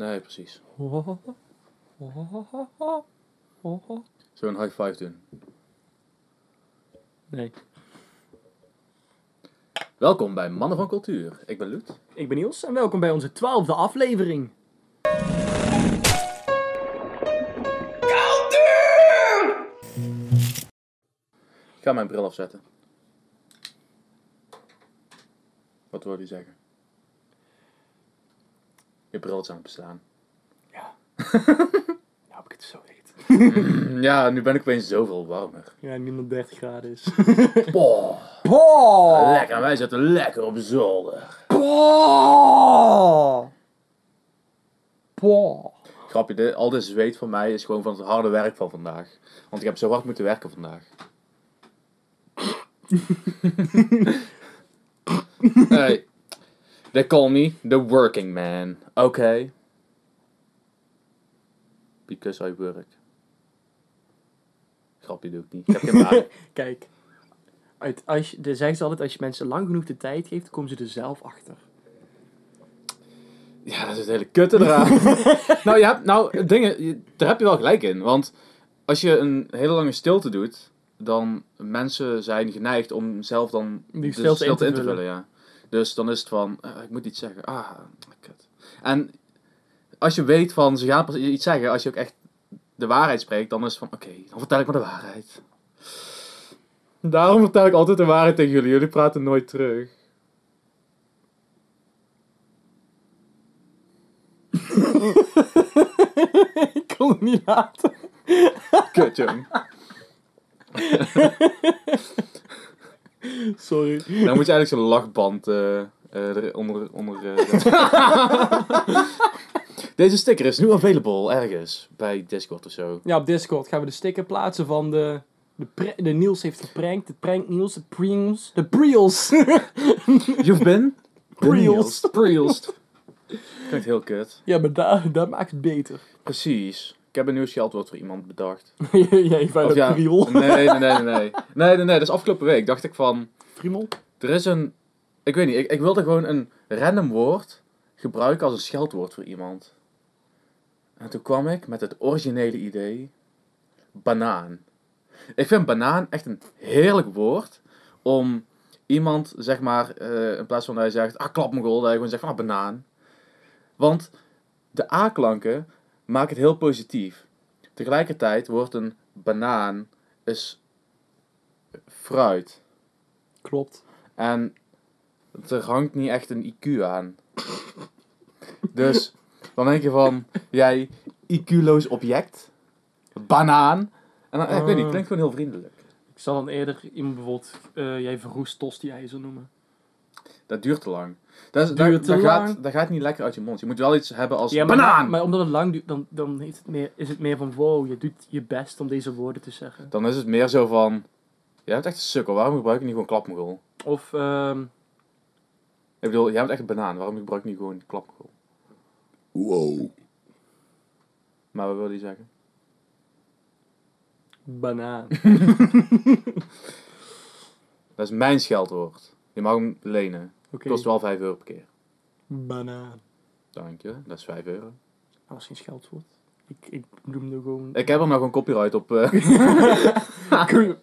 Nee, precies. Zullen we een high five doen? Nee. Welkom bij Mannen van Cultuur. Ik ben Loet. Ik ben Niels en welkom bij onze twaalfde aflevering. Ik ga mijn bril afzetten. Wat wil je zeggen? Je bril is aan het bestaan. Ja. nou heb ik het zo heet. Ja, nu ben ik opeens zoveel warmer. Ja, niemand 30 graden is. Boah, Boah! lekker. Wij zitten lekker op zolder. Boah! Boah! Grapje, dit, al dit zweet van mij is gewoon van het harde werk van vandaag. Want ik heb zo hard moeten werken vandaag. hey, they call me the working man. Okay. Because I work. Grapje doe ik niet. Ik heb geen baan. Kijk, uit, als je, de zeggen ze altijd, als je mensen lang genoeg de tijd geeft, komen ze er zelf achter. Ja, dat is het hele kutte eraan. nou, je hebt, nou, dingen, je- daar heb je wel gelijk in. Want als je een hele lange stilte doet, dan mensen zijn geneigd om zelf dan Die de stilte in te in te vullen. vullen. Ja. Dus dan is het van, eh, ik moet iets zeggen. Ah, kut. En als je weet van, ze gaan pas iets zeggen, als je ook echt de waarheid spreekt, dan is het van, oké, dan vertel ik maar de waarheid. Daarom vertel ik altijd de waarheid tegen jullie. Jullie praten nooit terug. ik kon het niet laten. Kut, jong. Sorry. Dan moet je eigenlijk zo'n lachband eh, er onder... onder eh, Deze sticker is nu available ergens bij Discord of zo. Ja, op Discord gaan we de sticker plaatsen van de... De, Niels heeft geprankt. De prank Niels. De Priels. De Priels. You've been? Priels. Priels. Klinkt heel kut. ja, maar daar, daar maakt het beter. Precies. Ik heb een nieuw scheldwoord voor iemand bedacht. Jij van ja, Priel. nee, nee, nee, nee, nee. Nee, nee, is afgelopen week. Dacht ik van... Friemel? Er is een... Ik weet niet. Ik, ik wilde gewoon een random woord gebruiken als een scheldwoord voor iemand. En toen kwam ik met het originele idee. Banaan. Ik vind banaan echt een heerlijk woord om iemand, zeg maar, eh, in plaats van dat je zegt, ah, klapmogol, dat je gewoon zegt van, ah, banaan. Want de A-klanken maken het heel positief. Tegelijkertijd wordt een banaan is fruit. Klopt. En er hangt niet echt een IQ aan. Dus dan denk je van, jij IQ-loos object, banaan. En dan, ik weet niet, het klinkt gewoon heel vriendelijk. Ik zal dan eerder iemand bijvoorbeeld... eh, jij verroest tosti-ijzer noemen. Dat duurt te lang. Dat, is, dat, gaat, dat gaat niet lekker uit je mond. Je moet wel iets hebben als Ja, maar, banaan. maar omdat het lang duurt, dan, dan heeft het meer, is het meer van... Wow, je doet je best om deze woorden te zeggen. Dan is het meer zo van, jij bent echt een sukkel, waarom gebruik je niet gewoon klapmogol? Of... ehm Ik bedoel, jij bent echt een banaan, waarom gebruik je niet gewoon klapmogol? Wow. Maar wat wil je zeggen? banaan. Dat is mijn scheldwoord. Je mag hem lenen. Kost wel 5 euro per keer. Banaan. Dank je, dat is 5 euro. Was geen scheldwoord. Ik, ik noemde gewoon... Ik heb er nog een copyright op. eh.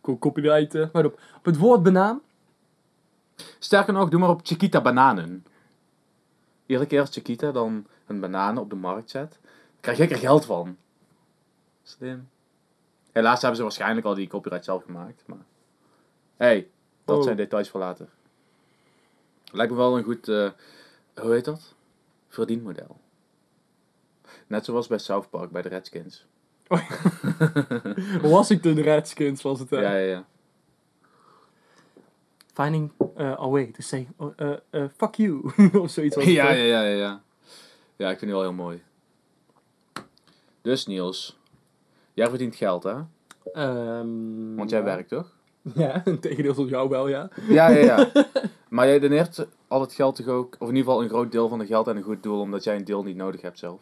Cool copyrighten. Maar op, op het woord banaan. Sterker nog, doe maar op Chiquita bananen. Iedere keer als Chiquita dan een banaan op de markt zet, krijg ik er geld van. Slim. Helaas hebben ze waarschijnlijk al die copyright zelf gemaakt. Maar... hey, dat Oh. zijn details voor later. Lijkt me wel een goed, eh, hoe heet dat? Verdienmodel. Net zoals bij South Park, bij de Redskins. Washington Redskins was het. hè? Ja, ja, ja. Finding uh, a way to say uh, uh, uh, fuck you. of zoiets was Ja, ja, ja, ja, ja. Ja, ik vind die wel heel mooi. Dus Niels, jij verdient geld hè? Ehm, Want jij ja. werkt toch? Ja, een tegendeel van jou wel, ja. Ja, ja, ja. maar jij doneert al het geld toch ook, of in ieder geval een groot deel van het geld aan een goed doel, omdat jij een deel niet nodig hebt zelf.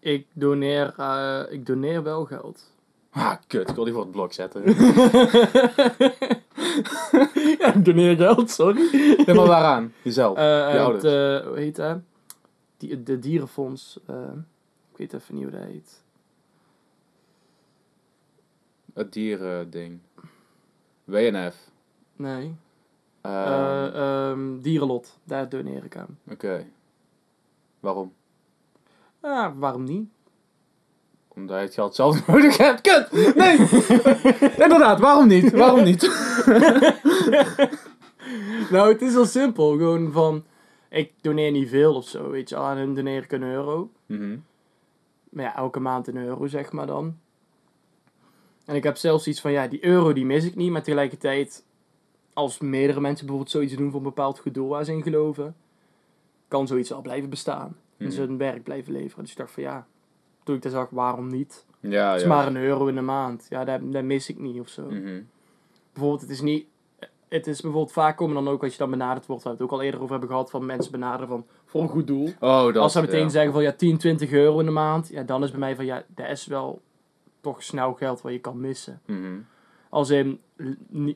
Ik doneer, eh, ik doneer wel geld. Ah, kut, ik wil die voor het blok zetten. ja, ik doneer geld, sorry. Nee, maar waaraan? Jezelf, Eh, je eh, ouders. het, eh, hoe heet dat? die, de dierenfonds. ik weet even niet hoe dat heet. Het dierending. WNF. Nee. Eh, ehm, dierenlot. Daar doneer ik aan. Oké. Waarom? Ah, waarom niet? Omdat je het geld zelf nodig hebt. Kut! Nee! Inderdaad, waarom niet? Waarom niet? nou, het is heel simpel. Gewoon van, ik doneer niet veel of zo, weet je. Aan hun doneer ik een euro. Mhm. Maar ja, elke maand een euro, zeg maar dan. En ik heb zelfs iets van, ja, die euro die mis ik niet. Maar tegelijkertijd, als meerdere mensen bijvoorbeeld zoiets doen voor een bepaald goed doel waar ze in geloven, kan zoiets wel blijven bestaan. En Mhm. ze hun werk blijven leveren. Dus ik dacht van, ja, toen ik dat zag, waarom niet? Ja, Het is ja. maar een euro in de maand. Ja, dat, dat mis ik niet of zo. Mhm. Bijvoorbeeld, het is niet... Het is bijvoorbeeld vaak komen dan ook als je dan benaderd wordt, waar we het ook al eerder over hebben gehad, van mensen benaderen van voor een goed doel. Oh, dat Als ze meteen ja. zeggen van ja, 10, 20 euro in de maand, ja, dan is bij mij van ja, dat is wel toch snel geld wat je kan missen. Mhm. Als in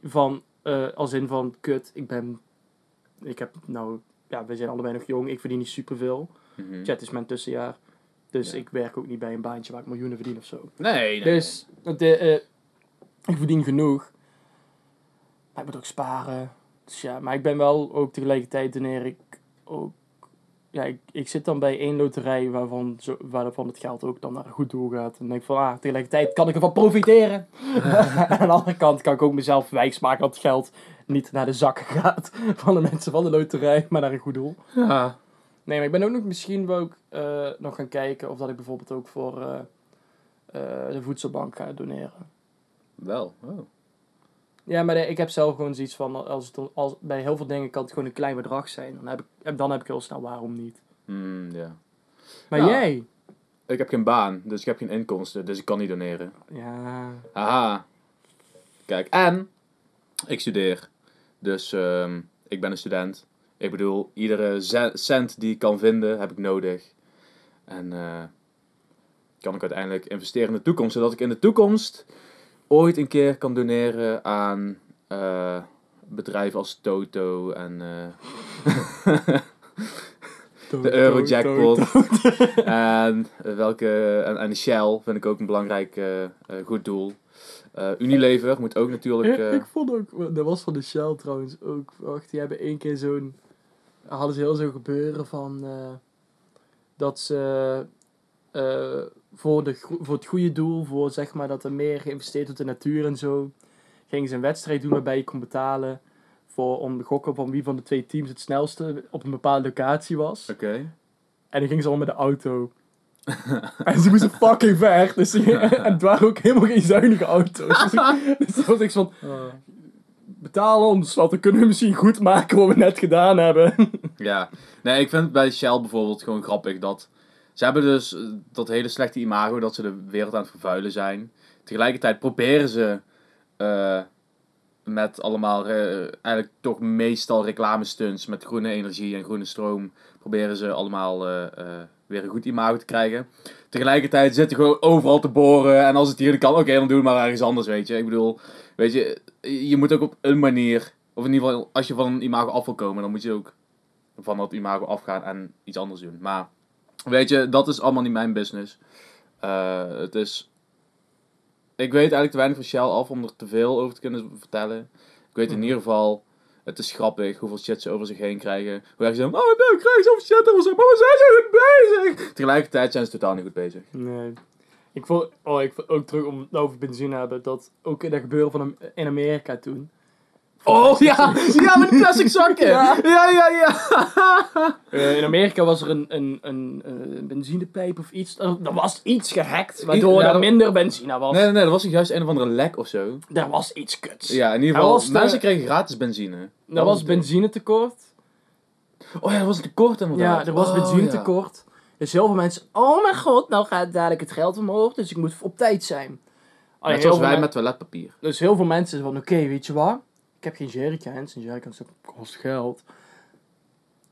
van, eh, als in van kut, ik ben, ik heb nou, ja, we zijn allebei nog jong, ik verdien niet superveel. Mhm. Chat is mijn tussenjaar. Dus Ja. ik werk ook niet bij een baantje waar ik miljoenen verdien of zo. Nee, nee. Dus de, eh, ik verdien genoeg. Maar ik moet ook sparen. Dus ja, maar ik ben wel ook tegelijkertijd wanneer ik ook... Ja, ik, ik zit dan bij één loterij waarvan, zo, waarvan het geld ook dan naar een goed doel gaat. En dan denk ik van, ah, tegelijkertijd kan ik ervan profiteren. Aan de andere kant kan ik ook mezelf wijsmaken dat het geld niet naar de zakken gaat van de mensen van de loterij, maar naar een goed doel. Ja. Nee, maar ik ben ook nog misschien wel ook, eh, nog gaan kijken of dat ik bijvoorbeeld ook voor eh, eh, de voedselbank ga doneren. Wel. Oh. Ja, maar de- ik heb zelf gewoon zoiets van, als het, dan- als, bij heel veel dingen kan het gewoon een klein bedrag zijn. Dan heb ik, dan heb ik heel snel waarom niet. Ja. Maar Nou. jij? Ik heb geen baan, dus ik heb geen inkomsten, dus ik kan niet doneren. Ja, Haha. Kijk, en ik studeer. Dus ehm, ik ben een student. Ik bedoel, iedere cent die ik kan vinden, heb ik nodig. En eh, kan ik uiteindelijk investeren in de toekomst, zodat ik in de toekomst ooit een keer kan doneren aan eh, bedrijven als Toto en eh, de Eurojackpot. en, eh, welke, en, en Shell vind ik ook een belangrijk goed doel. Unilever moet ook natuurlijk. ik vond ook, dat was van de Shell trouwens ook. Wacht, die hebben één keer zo'n, hadden ze heel zo gebeuren van, dat ze voor, de, voor het goede doel, voor zeg maar dat er meer geïnvesteerd wordt in natuur en zo, gingen ze een wedstrijd doen waarbij je kon betalen voor, om te gokken van wie van de twee teams het snelste op een bepaalde locatie was. Oké. En dan gingen ze allemaal met de auto. en ze moesten fucking ver. Dus en het waren ook helemaal geen zuinige auto's. Dus, dus dat was ik van, betalen ons, want dan kunnen we misschien goed maken wat we net gedaan hebben. Ja. Nee, ik vind het bij Shell bijvoorbeeld gewoon grappig dat. Ze hebben dus eh, dat hele slechte imago dat ze de wereld aan het vervuilen zijn. Tegelijkertijd proberen ze eh, met allemaal eh, eigenlijk toch meestal reclamestunts met groene energie en groene stroom. Proberen ze allemaal weer een goed imago te krijgen. Tegelijkertijd zitten gewoon overal te boren. En als het hier kan, oké, dan doen we maar ergens anders, weet je. Ik bedoel, weet je, je moet ook op een manier, of in ieder geval als je van een imago af wil komen, dan moet je ook van dat imago afgaan en iets anders doen. Maar weet je, dat is allemaal niet mijn business. Eh, het is. Ik weet eigenlijk te weinig van Shell af om er te veel over te kunnen vertellen. Ik weet in ieder geval, het is grappig hoeveel shit ze over zich heen krijgen. Hoe erg ze zeggen, oh nee, ik krijg zoveel shit over zich, maar we zijn zo goed bezig. Tegelijkertijd zijn ze totaal niet goed bezig. Nee. Ik vond, oh, ik vond ook terug om het over benzine te hebben, dat ook in dat gebeuren van in Amerika toen. Oh ja, ja met die plastic zakken. Ja. Ja, ja, ja. Eh, in Amerika was er een, een, een, een benzinepijp of iets. Er, er was iets gehackt, waardoor er minder benzine was. Nee, nee, nee, dat was juist een of andere lek of zo. Er was iets kuts. Ja, in ieder Er geval, de- mensen kregen gratis benzine. Er was benzinetekort. Oh ja, dat was een tekort inderdaad. Ja, er was Oh, benzinetekort. Dus heel veel mensen, oh mijn god, nou gaat dadelijk het geld omhoog, dus ik moet op tijd zijn. Net zoals wij met toiletpapier. Dus heel veel mensen van, oké, weet je wat? Ik heb geen jerrycans en jerrycans kost geld.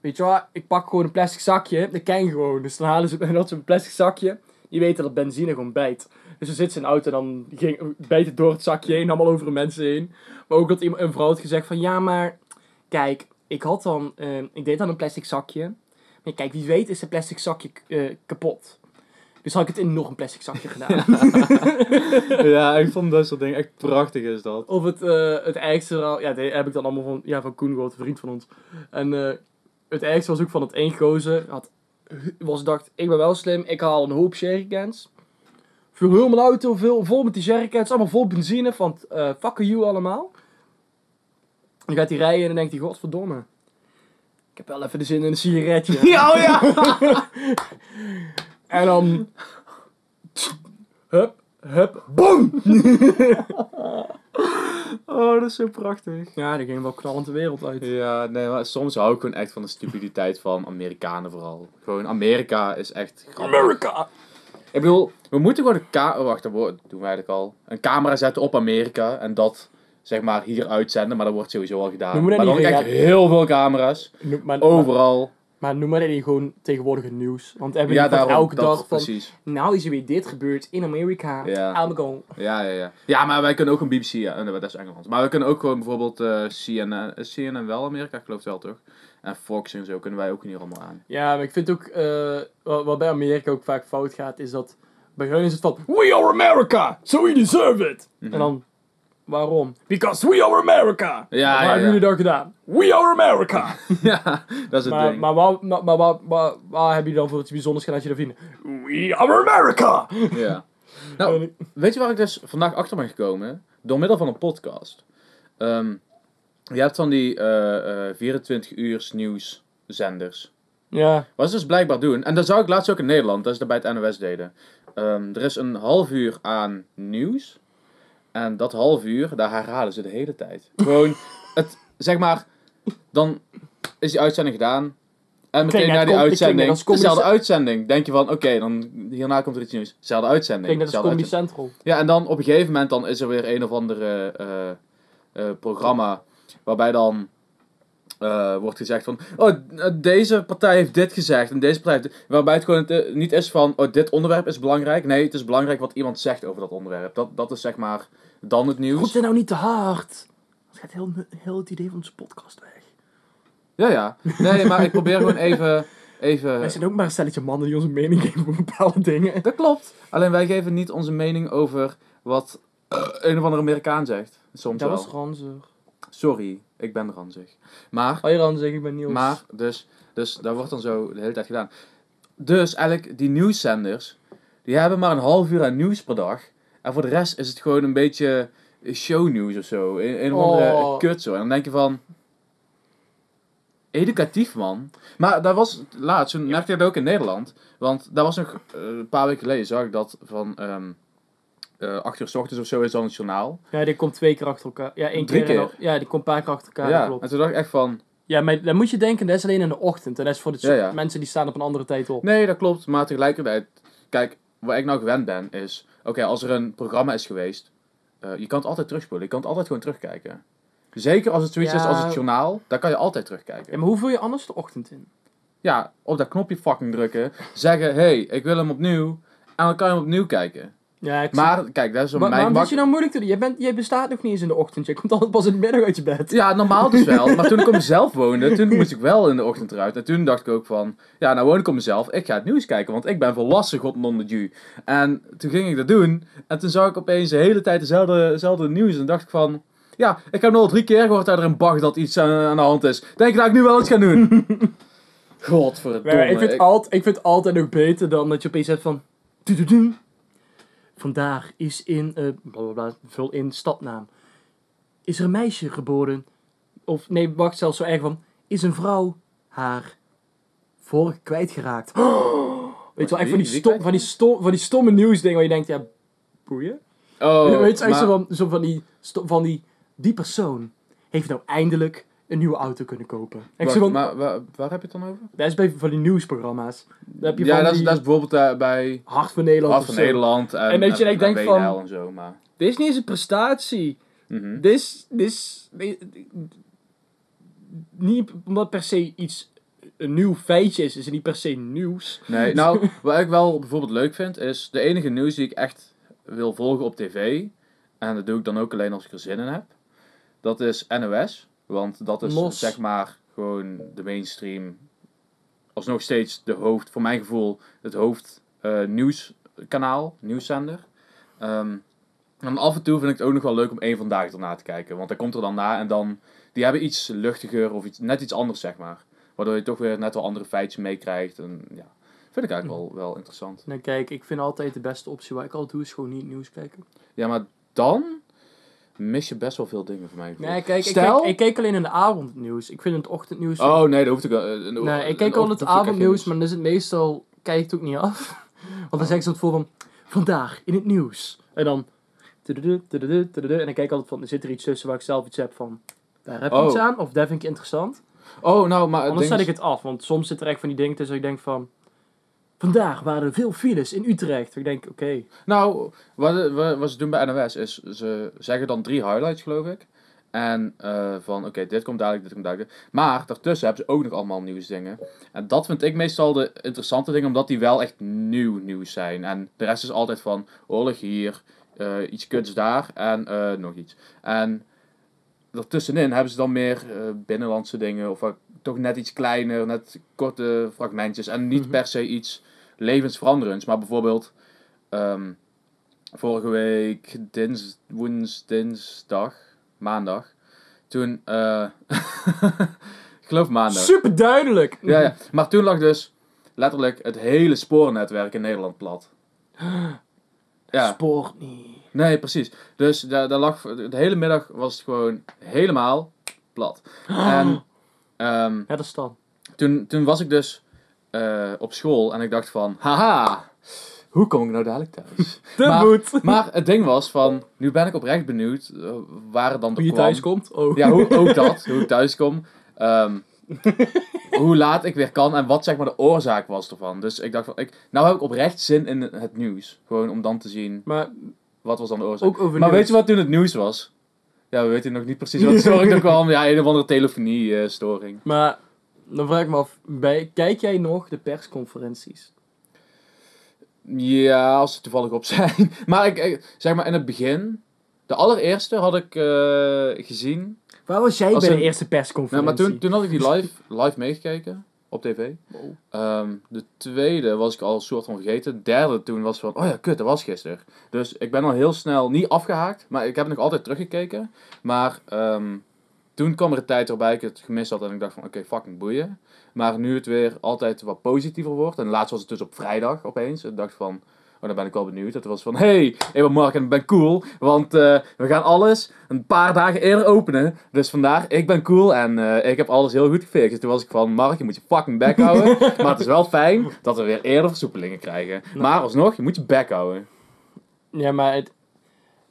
Weet je wat? Ik pak gewoon een plastic zakje, dat ken gewoon. Dus dan halen ze dat ze een plastic zakje, die weten dat benzine gewoon bijt. Dus dan zit ze in auto en dan ging, bijt het door het zakje heen, allemaal over de mensen heen. Maar ook dat iemand, een vrouw had gezegd van, ja maar, kijk, ik had dan, eh, ik deed dan een plastic zakje. Maar kijk, wie weet is het plastic zakje eh, kapot. Dus had ik het in nog een plastic zakje gedaan. ja, ik vond dat soort dingen echt prachtig is dat. Of het, eh, het ergste verhaal, ja, die heb ik dan allemaal van, ja, van Koen gehoord, een vriend van ons. En eh, het ergste was ook van het één gozer, had, was dacht, ik ben wel slim, ik haal een hoop jerrycans. Vul heel mijn auto vol, vol met die jerrycans, allemaal vol benzine, van eh fuck you allemaal. Dan gaat hij rijden en dan denkt hij, godverdomme. Ik heb wel even de zin in een sigaretje. Ja, oh ja! En dan... Hup, hup, boom! Oh, dat is zo prachtig. Ja, die ging wel knallend de wereld uit. Ja, nee, maar soms hou ik gewoon echt van de stupiditeit van Amerikanen vooral. Gewoon, Amerika is echt grappig. America! Ik bedoel, we moeten gewoon een ka- oh, wacht, dat doen we eigenlijk al. Een camera zetten op Amerika en dat zeg maar hier uitzenden, maar dat wordt sowieso al gedaan. Maar dan echt rega- heel veel camera's, Noem, maar, overal. Maar, noem maar gewoon tegenwoordig het nieuws. Want we hebben Ja, daarom, elke dat, dag van... precies. Nou is er weer dit gebeurd in Amerika. Ja. I'm going. Ja, ja, ja. Ja, maar wij kunnen ook een BBC, ja, eh, dat is Engeland. Maar we kunnen ook gewoon bijvoorbeeld eh CNN, CNN wel Amerika, ik geloof het wel toch? En Fox en zo kunnen wij ook hier allemaal aan. Ja, maar ik vind ook... eh, wat, wat bij Amerika ook vaak fout gaat, is dat... Bij hun is het van... We are America! So we deserve it! Mhm. En dan... Waarom? Because we are America! Ja, Wat ja, hebben ja. jullie dan gedaan? We are America! ja, dat is het maar ding. maar, waar, maar, maar waar, waar, waar heb je dan voor iets bijzonders gedaan dat je dat vindt? We are America! Ja. Nou, weet je waar ik dus vandaag achter ben gekomen? Door middel van een podcast. Ehm, je hebt van die eh, eh, 24 uur nieuwszenders. Ja. Wat ze dus blijkbaar doen, en dat zou ik laatst ook in Nederland, dat is dat bij het NOS deden. Ehm, er is een half uur aan nieuws. En dat half uur, daar herhalen ze de hele tijd. Gewoon, het, zeg maar, dan is die uitzending gedaan. En meteen na die ik uitzending, als dezelfde uitzending, denk je van, oké, dan hierna komt er iets nieuws. Dezelfde Ik uitzending. denk dat is Comedy. Central. Ja, en dan op een gegeven moment dan is er weer een of andere eh, eh, programma waarbij dan eh, wordt gezegd van, oh, deze partij heeft dit gezegd en deze partij heeft dit. Waarbij het gewoon niet is van, oh, dit onderwerp is belangrijk. Nee, het is belangrijk wat iemand zegt over dat onderwerp. Dat, dat is zeg maar dan het nieuws. Roep dit nou niet te hard. Het gaat heel, heel het idee van onze podcast weg. Ja, ja. Nee, maar ik probeer gewoon even... even... Wij zijn ook maar een stelletje mannen die onze mening geven over bepaalde dingen. Dat klopt. Alleen wij geven niet onze mening over wat een of andere Amerikaan zegt. Soms Dat wel. was ranzig. Sorry, ik ben ranzig. Maar je ranzig, ik ben Niels. Maar, dus, dus dat wordt dan zo de hele tijd gedaan. Dus eigenlijk, die nieuwszenders, die hebben maar een half uur aan nieuws per dag. En voor de rest is het gewoon een beetje shownieuws of zo. Een, een andere Oh. kut zo. En dan denk je van... Educatief, man. Maar dat was laatst, toen merkte ik dat ook in Nederland. Want daar was nog eh, een paar weken geleden, zag ik dat van... ehm eh, acht uur s ochtends of zo is dan het journaal. Ja, die komt twee keer achter elkaar. Ja, één Drie keer. ja, die komt een paar keer achter elkaar. ja, klopt. en toen dacht ik echt van... Ja, maar dan moet je denken, dat is alleen in de ochtend. En dat is voor de Ja, ja. mensen die staan op een andere tijd op. Nee, dat klopt. Maar tegelijkertijd, kijk, waar ik nou gewend ben, is... Oké, als er een programma is geweest, eh, je kan het altijd terugspoelen. Je kan het altijd gewoon terugkijken. Zeker als het zoiets Ja. is als het journaal, dan kan je altijd terugkijken. Ja, maar hoe vul je anders de ochtend in? Ja, op dat knopje fucking drukken. Zeggen, hey, ik wil hem opnieuw. En dan kan je hem opnieuw kijken. Ja, ik Maar, kijk, dat is een mijn waarom zit je nou moeilijk te doen? Jij, bent, jij bestaat nog niet eens in de ochtend. Je komt altijd pas in de middag uit je bed. Ja, normaal dus wel. Maar toen ik op mezelf woonde, toen moest ik wel in de ochtend eruit. En toen dacht ik ook van, ja, nou woon ik op mezelf. Ik ga het nieuws kijken, want ik ben volwassen, god non de. En toen ging ik dat doen. En toen zag ik opeens de hele tijd dezelfde, dezelfde nieuws. En dacht ik van, ja, ik heb nu al drie keer gehoord dat er in Bach dat iets aan, aan de hand is. Denk dat ik nu wel iets ga doen. Godverdomme. Maar ik, vind ik- alt, ik vind het altijd nog beter dan dat je opeens hebt van... Vandaag is in... eh blablabla, vul in stadnaam. Is er een meisje geboren? Of nee, wacht zelfs zo erg van... Is een vrouw haar vorige kwijtgeraakt? Weet je wel, echt van die, stom, van, die stom, van die stomme nieuwsdingen waar je denkt... Ja, boeien. Oh, Weet je, echt maar- zo van, zo van, die, van die... Die persoon heeft nou eindelijk een nieuwe auto kunnen kopen. Maar waar, waar heb je het dan over? Dat is bij van die nieuwsprogramma's. Heb je Ja, van dat is, dat is bijvoorbeeld eh, bij Hart van Nederland of van zo. Nederland en, En dat je echt denkt van- en zo, maar... Dit is niet eens een prestatie. Dit is, dit is, dit- niet omdat per se iets een nieuw feitje is, is het niet per se nieuws. Nee, nou, wat ik wel bijvoorbeeld leuk vind, is de enige nieuws die ik echt wil volgen op tv, en dat doe ik dan ook alleen als ik er zin in heb, dat is NOS. Want dat is Mos. zeg maar gewoon de mainstream alsnog steeds de hoofd, voor mijn gevoel, het hoofd eh, nieuwskanaal, nieuwszender. Ehm, en af en toe vind ik het ook nog wel leuk om één vandaag erna te kijken. Want dan komt er dan na en dan, die hebben iets luchtiger of iets, net iets anders zeg maar. Waardoor je toch weer net wel andere feitjes meekrijgt. En ja, vind ik eigenlijk wel, wel interessant. Nou kijk, ik vind altijd de beste optie wat ik altijd doe, is gewoon niet nieuws kijken. Ja, maar dan mis je best wel veel dingen voor mij. Nee, kijk, Stel- ik, kijk, ik alleen in de avondnieuws. Ik vind het ochtendnieuws... Oh nee, dat hoeft ik wel. eh, nee, ik kijk al het ik avondnieuws, maar dan is het meestal... Kijk ik het ook niet af. Want dan zeggen ze het voor van... Vandaag in het nieuws. En dan... tududu, tududu, tududu, En dan kijk ik altijd van... Er zit er iets tussen waar ik zelf iets heb van... Daar heb je Oh. iets aan. Of dat vind ik interessant. Oh, nou, maar Anders zet ik het af. Want soms zit er echt van die dingen tussen ik denk van... Vandaag waren er veel files in Utrecht. Ik denk, oké. Nou, wat, wat, wat ze doen bij NOS is, ze zeggen dan drie highlights, geloof ik. En eh, van, oké, dit komt dadelijk, dit komt dadelijk. Maar daartussen hebben ze ook nog allemaal nieuwsdingen. En dat vind ik meestal de interessante dingen, omdat die wel echt nieuw nieuws zijn. En de rest is altijd van, oorlog hier, eh, iets kuts daar en eh, nog iets. En daartussenin hebben ze dan meer binnenlandse dingen, of toch net iets kleiner, net korte fragmentjes. En niet Mhm. per se iets levensveranderends, maar bijvoorbeeld... ehm, vorige week dins, woens, dinsdag, maandag. Toen, eh ik geloof maandag. Super duidelijk. Ja, ja, maar toen lag dus letterlijk het hele spoornetwerk in Nederland plat. Ja, Spoort niet. nee, precies. Dus daar, daar lag, de hele middag was het gewoon helemaal plat. En ehm, Ja, dat is dan. toen, toen was ik dus eh, op school en ik dacht van, haha, hoe kom ik nou dadelijk thuis? De Maar-. Maar het ding was van, nu ben ik oprecht benieuwd eh, waar het dan Hoe je kwam. thuis komt. Oh. Ja, hoe, ook dat, hoe ik thuis kom. Ehm, hoe laat ik weer kan en wat zeg maar de oorzaak was ervan. Dus ik dacht van, ik, nou heb ik oprecht zin in het nieuws. Gewoon om dan te zien, Maar wat was dan de oorzaak. ook over maar weet je wat toen het nieuws was? Ja, we weten nog niet precies wat de storing er kwam. Ja, een of andere telefonie-storing. Maar dan vraag ik me af, bij, kijk jij nog de persconferenties? ja, als ze toevallig op zijn. Maar ik, zeg maar in het begin, de allereerste had ik eh, gezien. Waar was jij bij een- de eerste Nou, maar persconferentie? toen, toen had ik die live, live meegekeken op tv. Wow. Ehm, de tweede was ik al een soort van vergeten. De derde toen was van, oh ja, kut, dat was gisteren. Dus ik ben al heel snel, niet afgehaakt, maar ik heb nog altijd teruggekeken. Maar ehm, toen kwam er een tijd waarbij ik het gemist had en ik dacht van, oké, fucking boeien. Maar nu het weer altijd wat positiever wordt. En laatst was het dus op vrijdag opeens. Ik dacht van, oh, dan ben ik wel benieuwd. Het was van, hey, ik ben Mark en ik ben cool. Want eh, we gaan alles een paar dagen eerder openen. Dus vandaar, ik ben cool en eh, ik heb alles heel goed gefixt. Dus toen was ik van, Mark, je moet je fucking bek houden. maar het is wel fijn dat we weer eerder versoepelingen krijgen. Maar alsnog, je moet je bek houden. Ja, maar het...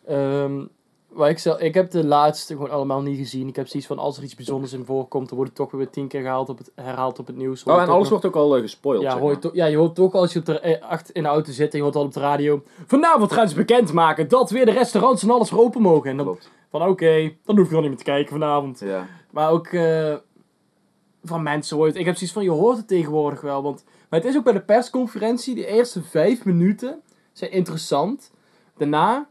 ehm, waar ik, zelf, ik heb de laatste gewoon allemaal niet gezien. Ik heb zoiets van, als er iets bijzonders in voorkomt, dan wordt het toch weer tien keer gehaald op het, herhaald op het nieuws. Hoor Oh, en alles nog- wordt ook al eh, gespoild. ja, zeg hoor je maar. ja, je hoort toch als je op de, eh, achter in de auto zit en je hoort al op de radio... Vanavond gaan ze bekendmaken dat weer de restaurants en alles weer open mogen. En dan Klopt. van, oké, dan hoef ik wel niet meer te kijken vanavond. Ja. Maar ook eh, van mensen hoort. Ik heb zoiets van, je hoort het tegenwoordig wel. Want, maar het is ook bij de persconferentie, de eerste vijf minuten zijn interessant. Daarna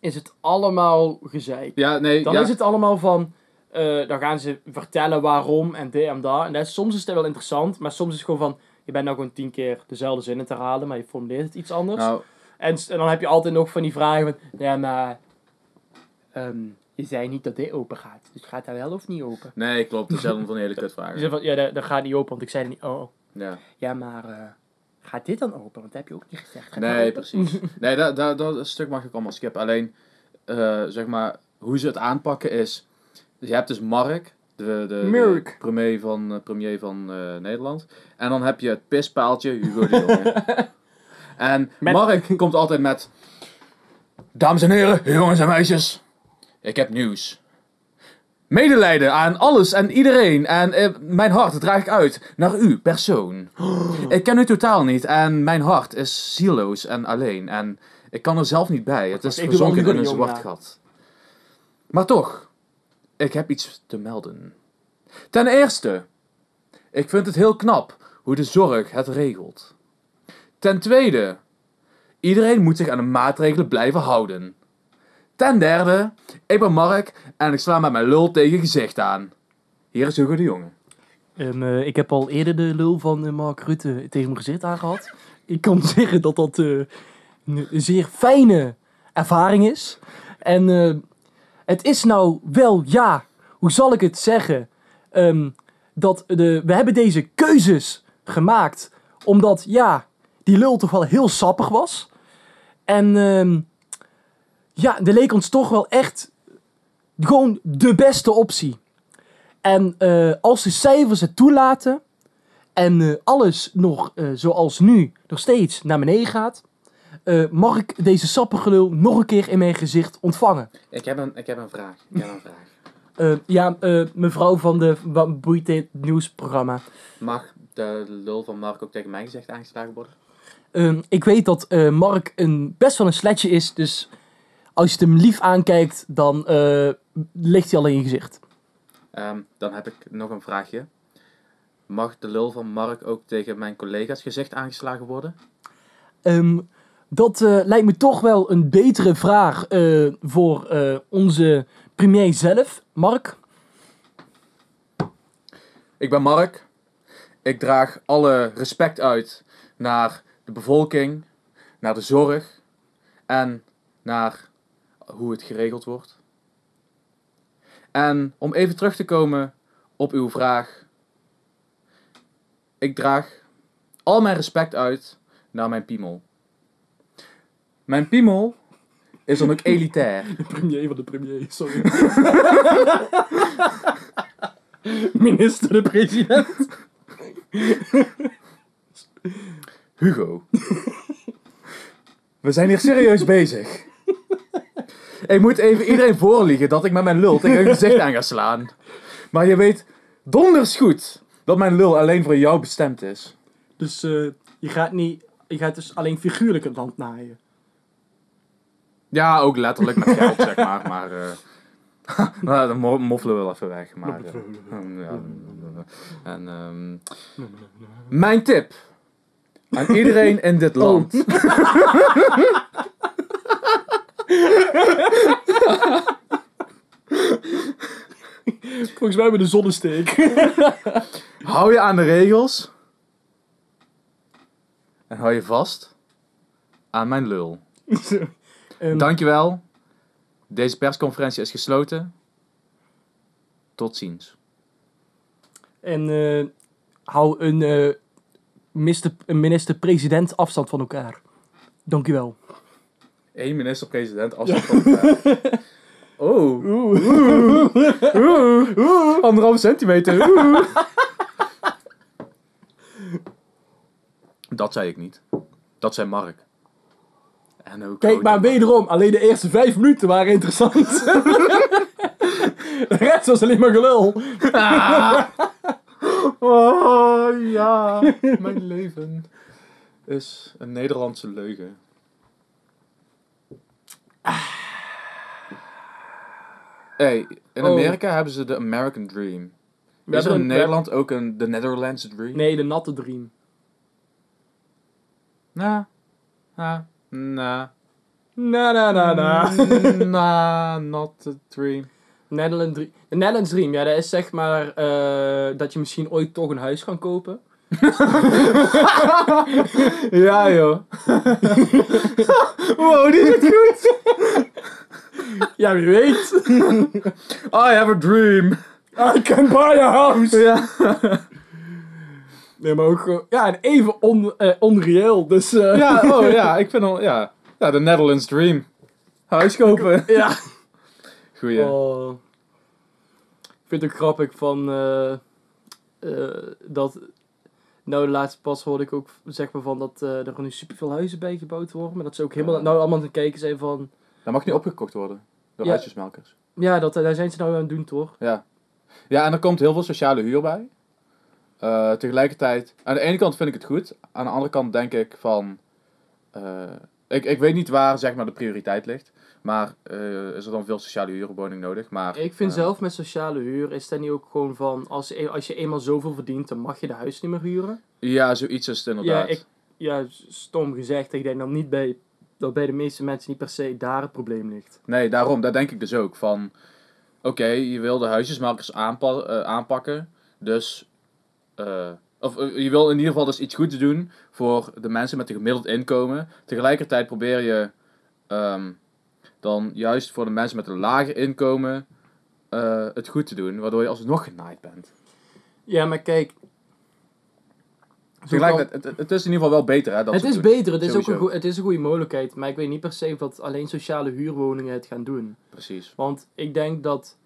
is het allemaal gezeik. ja, nee, Dan ja. is het allemaal van, eh, dan gaan ze vertellen waarom en dit en dat. En dat is, soms is het wel interessant, maar soms is het gewoon van, je bent nou gewoon tien keer dezelfde zinnen te herhalen, maar je formuleert het iets anders. Nou, En, dan heb je altijd nog van die vragen van, ja maar, ehm, je zei niet dat dit open gaat. Dus gaat dat wel of niet open? nee, klopt. Dat is wel van die hele van, ja, dat, dat gaat niet open, want ik zei het niet. Oh, oh. Ja. ja, maar eh, gaat dit dan open? Want dat heb je ook niet gezegd. Gaat Nee, precies. Nee, dat, dat, dat stuk mag ik allemaal skippen. Alleen, eh, zeg maar, hoe ze het aanpakken is... Je hebt dus Mark, de, de, premier van, eh, premier van eh, Nederland. En dan heb je het pispaaltje Hugo de Jonge. en Met- Mark komt altijd met... Dames en heren, jongens en meisjes. Ik heb nieuws. Medelijden aan alles en iedereen. En eh, mijn hart draag ik uit naar u, persoon. Ik ken u totaal niet en mijn hart is zieloos en alleen. En ik kan er zelf niet bij. Het is Ik verzonken in een zwart gat. Maar toch, ik heb iets te melden. Ten eerste, ik vind het heel knap hoe de zorg het regelt. Ten tweede, iedereen moet zich aan de maatregelen blijven houden. Ten derde, ik ben Mark en ik sla met mijn lul tegen gezicht aan. Hier is Hugo de Jonge. Ehm, eh, ik heb al eerder de lul van eh, Mark Rutte tegen mijn gezicht aangehad. Ik kan zeggen dat dat eh, een zeer fijne ervaring is. En het is nou wel, ja, hoe zal ik het zeggen? Ehm, dat de, we hebben deze keuzes gemaakt omdat, ja, die lul toch wel heel sappig was. En ehm, ja, er leek ons toch wel echt gewoon de beste optie. En eh, als de cijfers het toelaten en eh, alles nog eh, zoals nu nog steeds naar beneden gaat, mag ik deze sappige lul nog een keer in mijn gezicht ontvangen. Ik heb een, ik heb een vraag. Ik heb een vraag. Ja, mevrouw van de wat boeit dit nieuwsprogramma. Mag de lul van Mark ook tegen mijn gezicht aangeslagen worden? Ehm, ik weet dat Mark een, best wel een sletje is, dus als je het hem lief aankijkt, dan eh, ligt hij al in je gezicht. Ehm, dan heb ik nog een vraagje. Mag de lul van Mark ook tegen mijn collega's gezicht aangeslagen worden? Ehm, dat eh, lijkt me toch wel een betere vraag eh, voor eh, onze premier zelf, Mark. Ik ben Mark. Ik draag alle respect uit naar de bevolking, naar de zorg en naar hoe het geregeld wordt. En om even terug te komen op uw vraag. Ik draag al mijn respect uit naar mijn piemel. Mijn piemel is dan ook elitair. De premier van de premier, sorry. Minister de president. Hugo. We zijn hier serieus bezig. Ik moet even iedereen voorliegen dat ik met mijn lul tegen hun gezicht aan ga slaan. Maar je weet donders goed dat mijn lul alleen voor jou bestemd is. Dus eh, je, gaat niet, je gaat dus alleen figuurlijk het land naaien. Ja, ook letterlijk met geld, zeg maar. Maar eh nou, dan mo- moffelen we wel even weg. Maar, eh, ja, en, ehm, mijn tip aan iedereen in dit land. Volgens mij met de zonnesteek. Hou je aan de regels. En hou je vast aan mijn lul. Ehm, Dankjewel. Deze persconferentie is gesloten. Tot ziens. En eh, hou een, een minister-president afstand van elkaar. Dankjewel. Eén minister-president afstand van elkaar. Oh. Oeh. Oeh. Anderhalve centimeter. Oeh. Dat zei ik niet. Dat zei Mark. En ook Kijk, maar wederom, alleen de eerste vijf minuten waren interessant. de rest was alleen maar gelul. Oh ja, mijn leven is een Nederlandse leugen. Hey, in Oh. Amerika hebben ze de American Dream. We is er hebben in een- Nederland ook een de Netherlands Dream? Nee, de natte dream. Na, na, na, Na, na, na, na. na, not the dream. Netherlands Dream. De Netherlands Dream, ja, dat is zeg maar eh, dat je misschien ooit toch een huis kan kopen. Ja joh. wow, die is goed. Ja, wie weet. I have a dream. I can buy a house. Ja. Nee, maar ook gewoon, ja, en even on, eh, onreëel. Dus eh, Ja, oh ja, ik vind al, ja. Ja, de Netherlands Dream. Huis kopen. ja. Goeie. Oh. Ik vind het ook grappig van eh, eh, dat. Nou, de laatste pas hoorde ik ook zeg maar van dat eh, er nu superveel huizen bij gebouwd worden. Maar dat ze ook helemaal Ja. nou allemaal aan het kijken zijn van. Dat mag niet opgekocht worden. Door Ja. huisjesmelkers. Ja, dat, daar zijn ze nou aan het doen toch? Ja. Ja, en er komt heel veel sociale huur bij. Eh, tegelijkertijd, aan de ene kant vind ik het goed. Aan de andere kant denk ik van... eh, ik, ik weet niet waar zeg maar, de prioriteit ligt. Maar eh, is er dan veel sociale huurwoning nodig? Maar, Ik vind eh, zelf met sociale huur is dat niet ook gewoon van als, je- als je eenmaal zoveel verdient, dan mag je de huis niet meer huren. Ja, zoiets is het Ja, inderdaad. ik, ja, stom gezegd. Ik denk dan niet bij dat bij de meeste mensen niet per se daar het probleem ligt. Nee, daarom, daar denk ik dus ook van. Oké, je wil de huisjesmelkers aanpa- eh, aanpakken. Dus of eh, je wil in ieder geval dus iets goeds doen voor de mensen met een gemiddeld inkomen. Tegelijkertijd probeer je ehm, dan juist voor de mensen met een lager inkomen eh, het goed te doen, waardoor je alsnog genaaid bent. Ja, maar kijk. Tegelijkertijd, het, het is in ieder geval wel beter, hè? Dat het is beter, het is, ook een het is een goede mogelijkheid. Maar ik weet niet per se of dat alleen sociale huurwoningen het gaan doen. Precies. Want ik denk dat,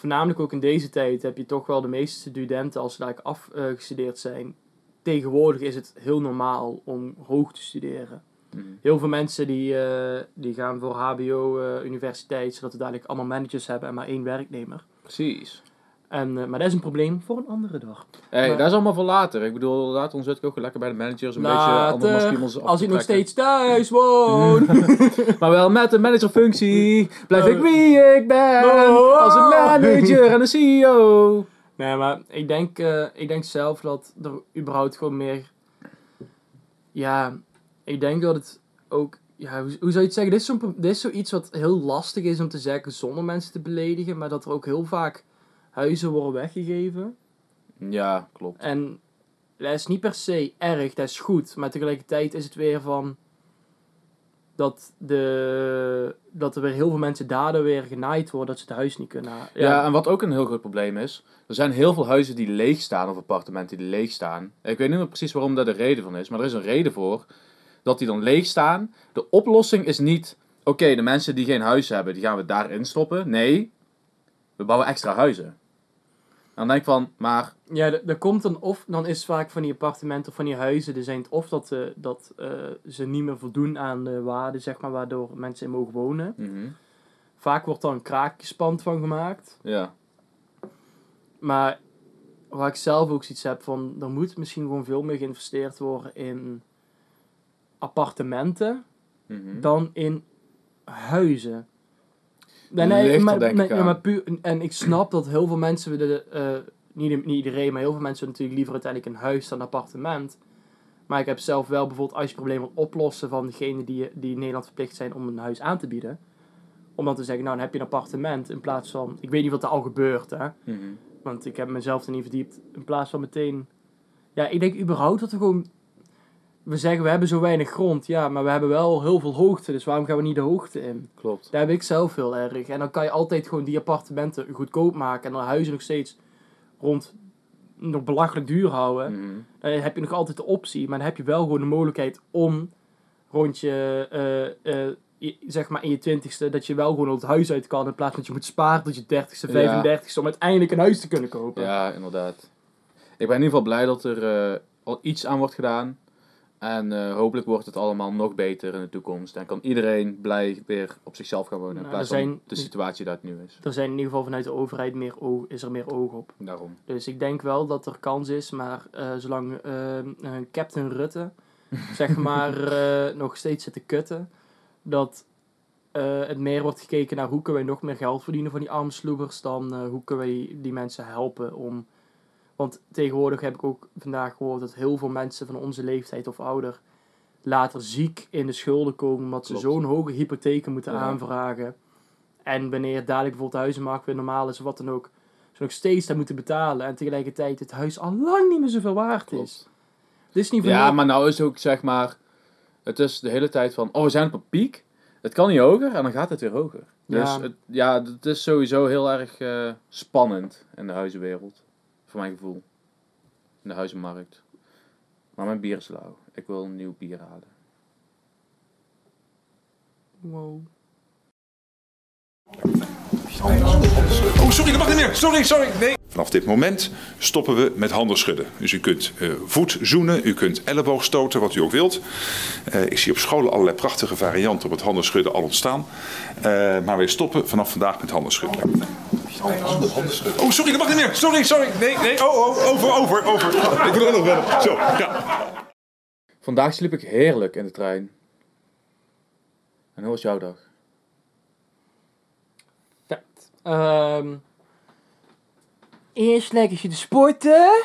voornamelijk ook in deze tijd, heb je toch wel de meeste studenten, als ze daar afgestudeerd zijn. Tegenwoordig is het heel normaal om hoog te studeren. Mhm. Heel veel mensen die, eh, die gaan voor HBO, eh, universiteit, zodat we dadelijk allemaal managers hebben en maar één werknemer. Precies. En, eh, maar dat is een probleem voor een andere dag. Hey, Maar- dat is allemaal voor later. Ik bedoel, later ons zit ook lekker bij de managers een beetje andere Later, af als ik nog steeds thuis woon. Maar wel met een managerfunctie blijf ik Oh. wie ik ben. Oh. Als een manager en een CEO. Nee, maar ik denk, eh, ik denk zelf dat er überhaupt gewoon meer... Ja, ik denk dat het ook... Ja, hoe, hoe zou je het zeggen? Dit is, pro- dit is zoiets wat heel lastig is om te zeggen zonder mensen te beledigen. Maar dat er ook heel vaak huizen worden weggegeven. Ja, klopt. En dat is niet per se erg, dat is goed. Maar tegelijkertijd is het weer van... Dat, de, dat er weer heel veel mensen daardoor weer genaaid worden dat ze het huis niet kunnen Ja. en wat ook een heel groot probleem is. Er zijn heel veel huizen die leeg staan of appartementen die leeg staan. Ik weet niet meer precies waarom daar de reden van is. Maar er is een reden voor dat die dan leeg staan. De oplossing is niet... Oké, de mensen die geen huis hebben, die gaan we daarin stoppen. Nee, we bouwen extra huizen. Dan denk ik van, maar... Ja, er- er komt dan of, dan is vaak van die appartementen of van die huizen, er zijn het of dat, eh, dat eh, ze niet meer voldoen aan de waarde, zeg maar, waardoor mensen in mogen wonen. mhm, Vaak wordt dan een kraakjespand van gemaakt. Ja. Maar waar ik zelf ook zoiets heb van, er moet misschien gewoon veel meer geïnvesteerd worden in appartementen mhm. dan in huizen. Nee, nee, maar, denk nee, ik aan. maar puur, niet ik snap dat heel veel mensen willen, eh, niet, niet iedereen, maar heel veel mensen natuurlijk liever uiteindelijk een huis dan een appartement. Maar ik heb zelf wel bijvoorbeeld als je het probleem wilt oplossen van degene die, die in Nederland verplicht zijn om een huis aan te bieden. Om dan te zeggen, nou dan heb je een appartement in plaats van, ik weet niet wat er al gebeurt hè. mhm. Want ik heb mezelf er niet verdiept. In plaats van meteen. Ja, ik denk überhaupt dat we gewoon. We zeggen we hebben zo weinig grond. Ja, maar we hebben wel heel veel hoogte. Dus waarom gaan we niet de hoogte in? Klopt. Daar heb ik zelf heel erg. En dan kan je altijd gewoon die appartementen goedkoop maken. En dan huizen nog steeds rond. nog belachelijk duur houden. Mhm. Dan heb je nog altijd de optie. Maar dan heb je wel gewoon de mogelijkheid om. rond je. je- zeg maar in je twintigste. dat je wel gewoon het huis uit kan. In plaats van dat je moet sparen tot je dertigste, Ja. 35ste. om uiteindelijk een huis te kunnen kopen. Ja, inderdaad. Ik ben in ieder geval blij dat er eh, al iets aan wordt gedaan. En eh, hopelijk wordt het allemaal nog beter in de toekomst. En kan iedereen blij weer op zichzelf gaan wonen. in Nou, plaats er van de situatie dat het nu is. er zijn in ieder geval vanuit de overheid meer oog, is er meer oog op. Daarom. Dus ik denk wel dat er kans is, maar eh, zolang eh, Captain Rutte zeg maar nog steeds zit te kutten, dat het meer wordt gekeken naar hoe kunnen wij nog meer geld verdienen van die armsloebers dan eh, hoe kunnen wij die mensen helpen om... Want tegenwoordig heb ik ook vandaag gehoord dat heel veel mensen van onze leeftijd of ouder later ziek in de schulden komen omdat ze zo'n hoge hypotheken moeten Ja. aanvragen. En wanneer dadelijk bijvoorbeeld de huizenmarkt weer normaal is of wat dan ook, ze nog steeds dat moeten betalen en tegelijkertijd het huis al lang niet meer zoveel waard is. Dit is niet Ja, maar nou is ook zeg maar. Het is de hele tijd van. Oh, we zijn op een piek. Het kan niet hoger en dan gaat het weer hoger. Dus Ja. het, ja, het is sowieso heel erg eh, spannend in de huizenwereld. Voor mijn gevoel. In de huizenmarkt. Maar mijn bier is lauw. Ik wil een nieuw bier halen. Wow. Oh, sorry, dat mag niet meer. Sorry, sorry. Nee. Vanaf dit moment stoppen we met handen schudden. Dus u kunt eh, voet zoenen, u kunt elleboog stoten, wat u ook wilt. Eh, ik zie op scholen allerlei prachtige varianten op het handen schudden al ontstaan. Eh, maar wij stoppen vanaf vandaag met handen schudden. Oh, sorry, dat mag niet meer. Sorry, sorry. Nee, nee. Oh, oh, over, over, over. Ik wil er nog wel. Zo, ja. Vandaag sliep ik heerlijk in de trein. En hoe was jouw dag? Ehm, eerst lekker zitten sporten.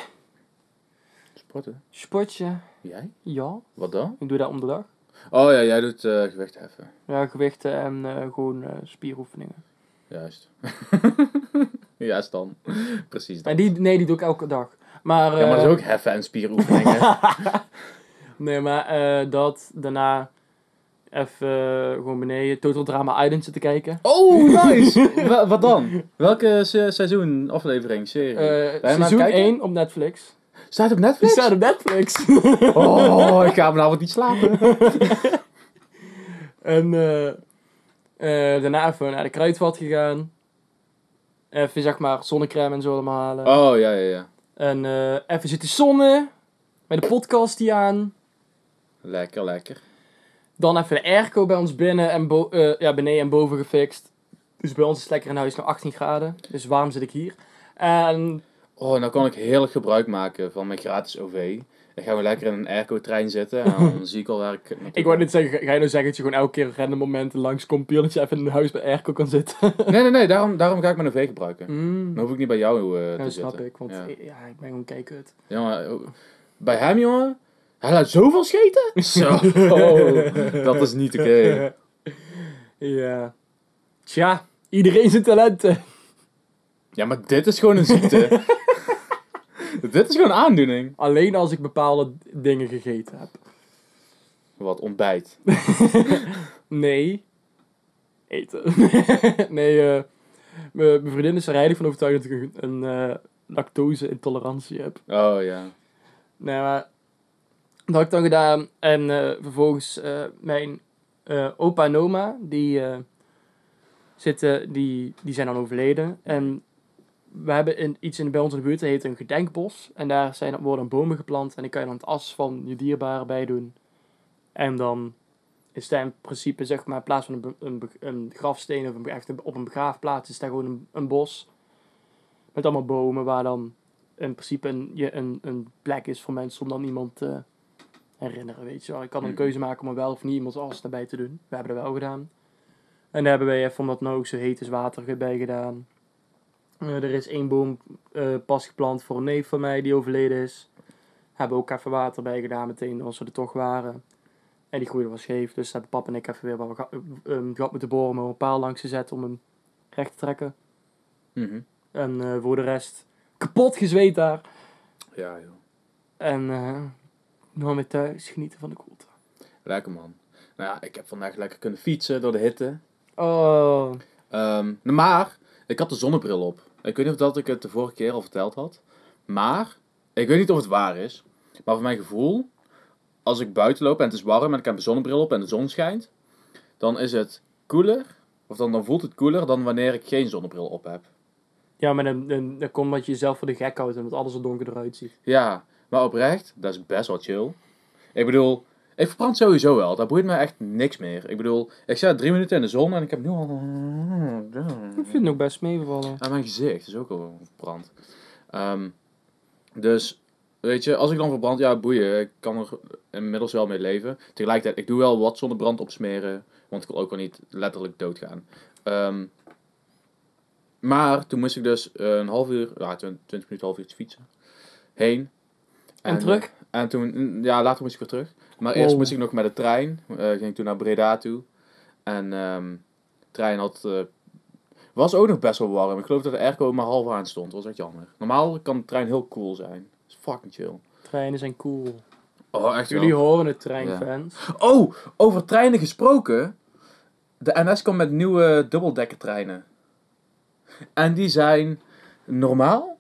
Sporten? Sportje. Jij? Ja, Wat dan? ik doe dat om de dag. Oh ja, jij doet eh gewicht heffen. Ja, gewichten en eh, gewoon eh, spieroefeningen. Juist. Juist dan. Precies dat. die, nee, die doe ik elke dag. Maar, Ja, maar dat is ook heffen en spieroefeningen. Nee, maar dat daarna even eh, gewoon beneden Total Drama Island zitten kijken. oh, nice! Wa- wat dan? Welke se- seizoen, aflevering, serie? Eh, Ben je hem aan het seizoen kijken? Oh, 1 op Netflix. Staat op Die Netflix? staat op Netflix. Oh, ik ga vanavond niet slapen. en eh, eh, daarna even naar de kruidvat gegaan. Even zeg maar zonnecrème en zo allemaal halen. Oh, ja, ja, ja. En eh, even zitten zonnen. Met de podcast die aan. Lekker, lekker. Dan even de airco bij ons binnen en bo- eh, ja, beneden en boven gefixt. Dus bij ons is het lekker in huis nog 18 graden. Dus waarom zit ik hier? En Oh, nou kan ik heerlijk gebruik maken van mijn gratis OV. Dan gaan we lekker in een airco-trein zitten en dan zie ik al waar ik... ik wou net zeggen, ga je nou zeggen dat je gewoon elke keer random momenten langskomt, puur dat je even in huis bij airco kan zitten? Nee, nee, nee, daarom, daarom ga ik mijn OV gebruiken. Mm. Dan hoef ik niet bij jou Ja, te dat snap zitten. ik, want Ja. ik ben gewoon kijkut. Ja, maar, oh, bij hem, jongen, hij laat zoveel scheten. Zo, oh, dat is niet oké. ja. Tja, iedereen zijn talenten. Ja, maar dit is gewoon een ziekte. dit is gewoon een aandoening. Alleen als ik bepaalde dingen gegeten heb. Wat ontbijt. Nee. Eten. nee, eh mijn vriendin is er heilig van overtuigd dat ik een, een eh, lactose-intolerantie heb. Oh ja. Nee, maar dat had ik dan gedaan. En eh, vervolgens eh, mijn eh, opa en oma, die, zitten, die, die zijn dan overleden. En we hebben in, iets in, bij ons in de buurt, dat heet een gedenkbos. En daar zijn, worden bomen geplant. En die kan je dan het as van je dierbaren bij doen. En dan is daar in principe, zeg maar, in plaats van een, een, grafsteen of echt op een begraafplaats, is daar gewoon een, bos. Met allemaal bomen waar dan in principe een, je, een, een plek is voor mensen om dan iemand te herinneren, weet je wel. Ik kan een Mhm. keuze maken om er wel of niet iemands as erbij te doen. We hebben dat wel gedaan. En daar hebben wij even, omdat het nou ook zo heet is, water bij gedaan. Eh, er is één boom eh, pas geplant voor een neef van mij die overleden is. Hebben ook even water bij gedaan meteen als we er toch waren. En die groeide was scheef, dus hebben pap en ik even weer wat een gat moeten boren, met een paal langs gezet om hem recht te trekken. Mhm. En eh, voor de rest kapot gezweet daar. Ja, joh. En nou weer thuis genieten van de koelte. Lekker man. Nou ja, ik heb vandaag lekker kunnen fietsen door de hitte. Oh. Ehm, maar, ik had de zonnebril op. Ik weet niet of dat ik het de vorige keer al verteld had. Maar, ik weet niet of het waar is. Maar voor mijn gevoel, als ik buiten loop en het is warm en ik heb mijn zonnebril op en de zon schijnt, dan is het koeler, of dan, dan voelt het koeler dan wanneer ik geen zonnebril op heb. Ja, maar dan, dan, dan komt dat je jezelf voor de gek houdt en dat alles er donker eruit ziet. Ja, maar oprecht, dat is best wel chill. Ik bedoel, ik verbrand sowieso wel. Dat boeit me echt niks meer. Ik bedoel, ik sta drie minuten in de zon en ik heb nu al... Ik vind het ook best meevallen. Aan mijn gezicht is ook al verbrand. Ehm, dus, weet je, als ik dan verbrand, ja, boeien. Ik kan er inmiddels wel mee leven. Tegelijkertijd, ik doe wel wat zonnebrand opsmeren. Want ik wil ook wel niet letterlijk doodgaan. Ehm, maar toen moest ik dus een half uur, ja, 20 minuten, half uur fietsen. Heen. En terug? en toen, ja, later moest ik weer terug. Maar eerst Wow. moest ik nog met de trein. eh, ging ik toen naar Breda toe. En ehm, de trein had eh, was ook nog best wel warm. Ik geloof dat de airco maar half aan stond. Dat was echt jammer. Normaal kan de trein heel cool zijn. Dat is fucking chill. Treinen zijn cool. Oh, echt Jullie wel. horen het, treinfans. Oh, over treinen gesproken. De NS komt met nieuwe dubbeldekkertreinen. En die zijn normaal.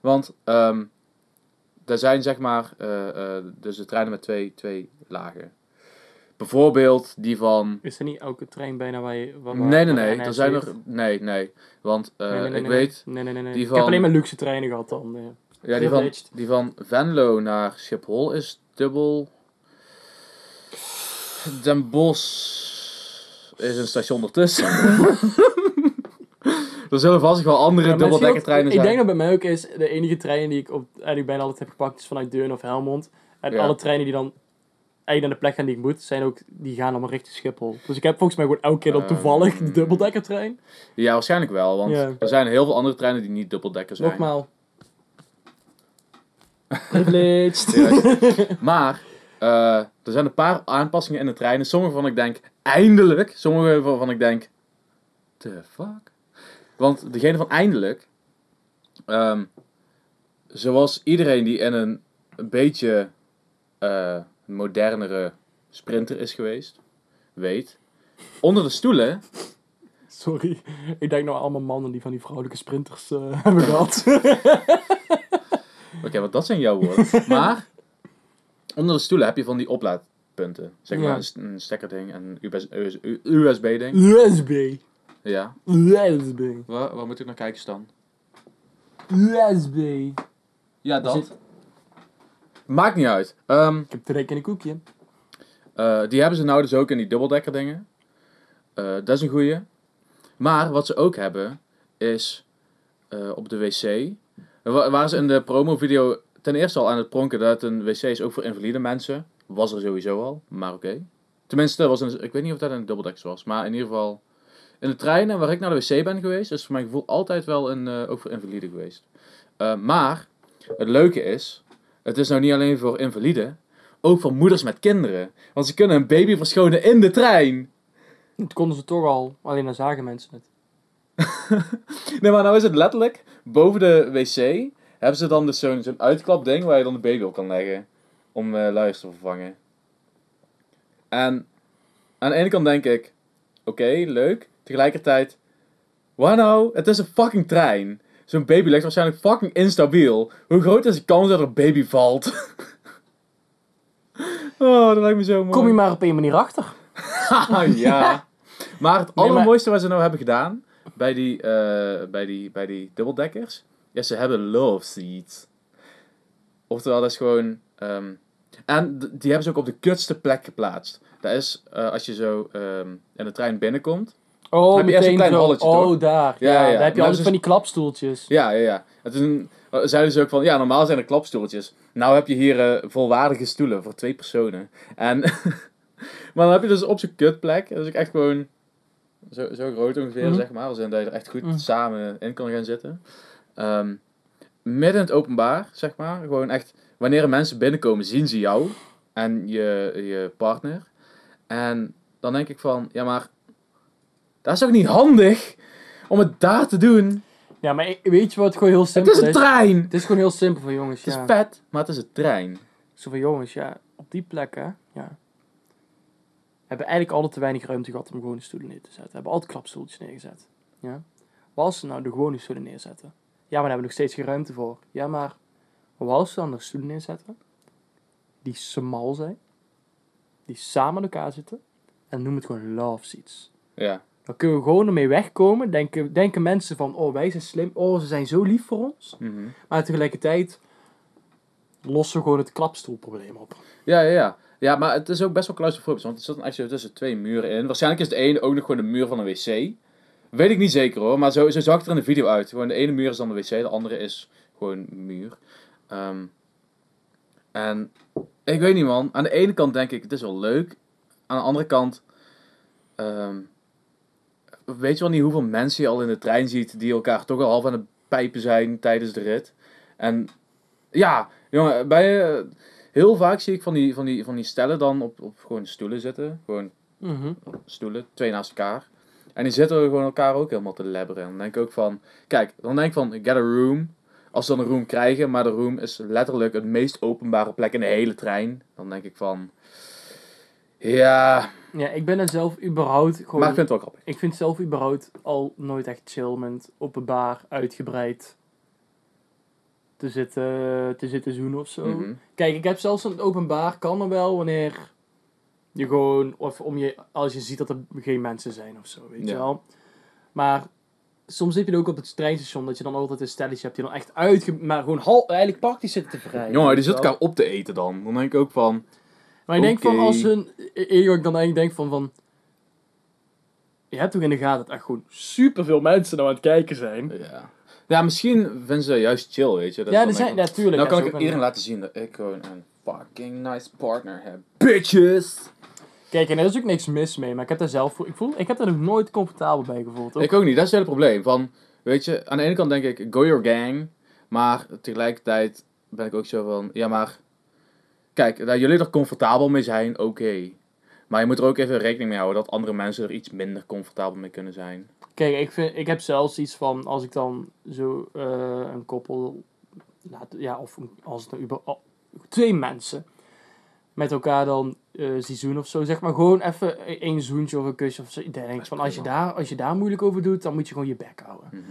Want ehm er zijn zeg maar eh, eh, dus de treinen met twee, twee lagen. Bijvoorbeeld die van Is er niet elke trein bijna waar je... Waar, Nee, nee, nee. Er zijn er. Nee, nee. Want Nee, nee, nee, ik weet. Nee, nee, nee. nee. die Ik van- heb alleen maar luxe treinen gehad dan. Ja, die van, die van Venlo naar Schiphol is dubbel. Den Bosch is een station ertussen. er zullen vast wel andere dubbeldekkertreinen het zijn. Ik denk dat bij mij ook is, de enige trein die ik op, eigenlijk bijna altijd heb gepakt, is vanuit Deurne of Helmond. En Ja. alle treinen die dan eigenlijk naar de plek gaan die ik moet, zijn ook, die gaan allemaal richting Schiphol. Dus ik heb volgens mij gewoon elke keer dan Ehm. toevallig de dubbeldekkertrein. Ja, waarschijnlijk wel. Want Ja. er zijn heel veel andere treinen die niet dubbeldekker zijn. Nogmaals. Privileged. Maar eh, er zijn een paar aanpassingen in de treinen. Sommige van ik denk, eindelijk. Sommige van ik denk, the fuck? Want degene van eindelijk Ehm, zoals iedereen die in een, een beetje eh, modernere sprinter is geweest, weet. Onder de stoelen Sorry, ik denk nou allemaal mannen die van die vrouwelijke sprinters eh, hebben gehad. Oké, want dat zijn jouw woorden. maar onder de stoelen heb je van die oplaadpunten. Zeg maar Ja. een, st- een stekkerding en een USB-ding. USB. Ja. USB. Waar, waar moet ik naar kijken staan? USB. Ja, dat. Zit- Maakt niet uit. Ehm, Ik heb trek in een koekje. eh, die hebben ze nou dus ook in die dubbeldekker dingen. Eh, dat is een goeie. Maar wat ze ook hebben, is eh, op de wc. Wa- Waren ze in de promovideo ten eerste al aan het pronken dat een wc is ook voor invalide mensen. Was er sowieso al, maar oké. Tenminste, was een, ik weet niet of dat in de dubbeldekkers was, maar in ieder geval... In de treinen waar ik naar de wc ben geweest, is voor mijn gevoel altijd wel een, eh, ook voor invalide geweest. Eh, maar, het leuke is, het is nou niet alleen voor invaliden, ook voor moeders met kinderen. Want ze kunnen een baby verschonen in de trein. Dat konden ze toch al, alleen dan zagen mensen het. Nee, maar nou is het letterlijk, boven de wc hebben ze dan dus zo'n zo'n uitklapding waar je dan de baby op kan leggen. Om eh luiers te vervangen. En aan de ene kant denk ik, oké, leuk. Tegelijkertijd, waar nou? Het is een fucking trein. Zo'n baby ligt waarschijnlijk fucking instabiel. Hoe groot is de kans dat er een baby valt? oh, dat lijkt me zo mooi. Kom je maar op een manier achter. Ja. Maar het allermooiste wat ze nou hebben gedaan bij die, eh, bij die, bij die dubbeldekkers, is ze hebben love seats. Oftewel, dat is gewoon... ehm, en die hebben ze ook op de kutste plek geplaatst. Dat is, eh, als je zo ehm, in de trein binnenkomt. Oh, heb je eerst een klein zo. halletje, Oh, toch? daar. Ja, Ja, ja, Daar heb je altijd ze- van die klapstoeltjes. Ja, ja, ja. En toen eh, zeiden ze ook van, ja, normaal zijn er klapstoeltjes. Nou heb je hier eh, volwaardige stoelen voor twee personen. En, maar dan heb je dus op zo'n kutplek, dat is ook echt gewoon zo, zo groot ongeveer, Mhm. zeg maar. Dat je er echt goed Mhm. samen in kan gaan zitten. Ehm, midden in het openbaar, zeg maar. Gewoon echt, wanneer er mensen binnenkomen, zien ze jou en je, je partner. En dan denk ik van, ja maar, dat is ook niet handig om het daar te doen. Ja, maar weet je wat gewoon heel Het simpel is een trein! Het is gewoon heel simpel van jongens, Het is ja. vet, maar het is een trein. Zo van jongens, ja, op die plekken, ja. Hebben eigenlijk altijd te weinig ruimte gehad om gewone stoelen neer te zetten. We hebben altijd klapstoeltjes neergezet. Ja. Wat als ze nou de gewone stoelen neerzetten? Ja, maar daar hebben we nog steeds geen ruimte voor. Ja, maar als ze dan de stoelen neerzetten? Die smal zijn. Die samen aan elkaar zitten. En noem het gewoon love seats. Ja. Dan kunnen we gewoon ermee wegkomen. Denken, denken mensen van, oh wij zijn slim. Oh, ze zijn zo lief voor ons. Mhm. Maar tegelijkertijd lossen we gewoon het klapstoelprobleem op. ja, ja, ja. Ja, maar het is ook best wel claustrofobisch, want het zit dan zo tussen twee muren in. Waarschijnlijk is de ene ook nog gewoon de muur van een wc. Weet ik niet zeker hoor, maar zo, zo zag het er in de video uit. Gewoon de ene muur is dan de wc, de andere is gewoon muur. Ehm, en ik weet niet man, aan de ene kant denk ik het is wel leuk. Aan de andere kant, ehm, weet je wel niet hoeveel mensen je al in de trein ziet die elkaar toch al half aan het pijpen zijn tijdens de rit. En ja, jongen, bij, eh, heel vaak zie ik van die, van die, van die stellen dan op, op gewoon stoelen zitten. Gewoon Mhm. stoelen, twee naast elkaar. En die zitten gewoon elkaar ook helemaal te lebberen. En dan denk ik ook van, kijk, dan denk ik van, get a room. Als ze dan een room krijgen, maar de room is letterlijk het meest openbare plek in de hele trein. Dan denk ik van, ja, Ja, ik ben er zelf überhaupt gewoon... maar ik vind het wel grappig. ik vind zelf überhaupt al nooit echt chill met openbaar, uitgebreid te zitten, te zitten zoenen of zo. Mhm. Kijk, ik heb zelfs een openbaar, kan er wel wanneer je gewoon, of om je, als je ziet dat er geen mensen zijn of zo, weet je wel. Maar soms heb je het ook op het treinstation dat je dan altijd een stelletje hebt die dan echt uitge... Maar gewoon hal, eigenlijk praktisch zitten te vrijen. Jongen, die zit elkaar op te eten dan. Dan denk ik ook van, Maar ik denk van als hun, ik ik dan eigenlijk denk van, van je hebt toch in de gaten dat echt gewoon superveel mensen nou aan het kijken zijn. ja. Ja, misschien vinden ze juist chill, weet je. Dat ja, er zijn natuurlijk. Nou kan ik iedereen laten zien dat ik gewoon een fucking nice partner heb. Bitches! Kijk, en er is ook niks mis mee, maar ik heb daar zelf voor, ik voel, ik heb daar nog nooit comfortabel bij gevoeld. Ook. Ik ook niet, dat is het hele probleem. Van, weet je, aan de ene kant denk ik, go your gang. Maar tegelijkertijd ben ik ook zo van, ja maar... Kijk, dat jullie er comfortabel mee zijn, oké. Maar je moet er ook even rekening mee houden dat andere mensen er iets minder comfortabel mee kunnen zijn. Kijk, ik, vind, ik heb zelfs iets van, als ik dan zo eh, een koppel, laat, ja, of als het nou über, oh, twee mensen met elkaar dan zie zoenen of zo, zeg maar gewoon even één zoentje of een kusje of zo. Ik denk van, als je, daar, als je daar moeilijk over doet, dan moet je gewoon je bek houden. Mhm.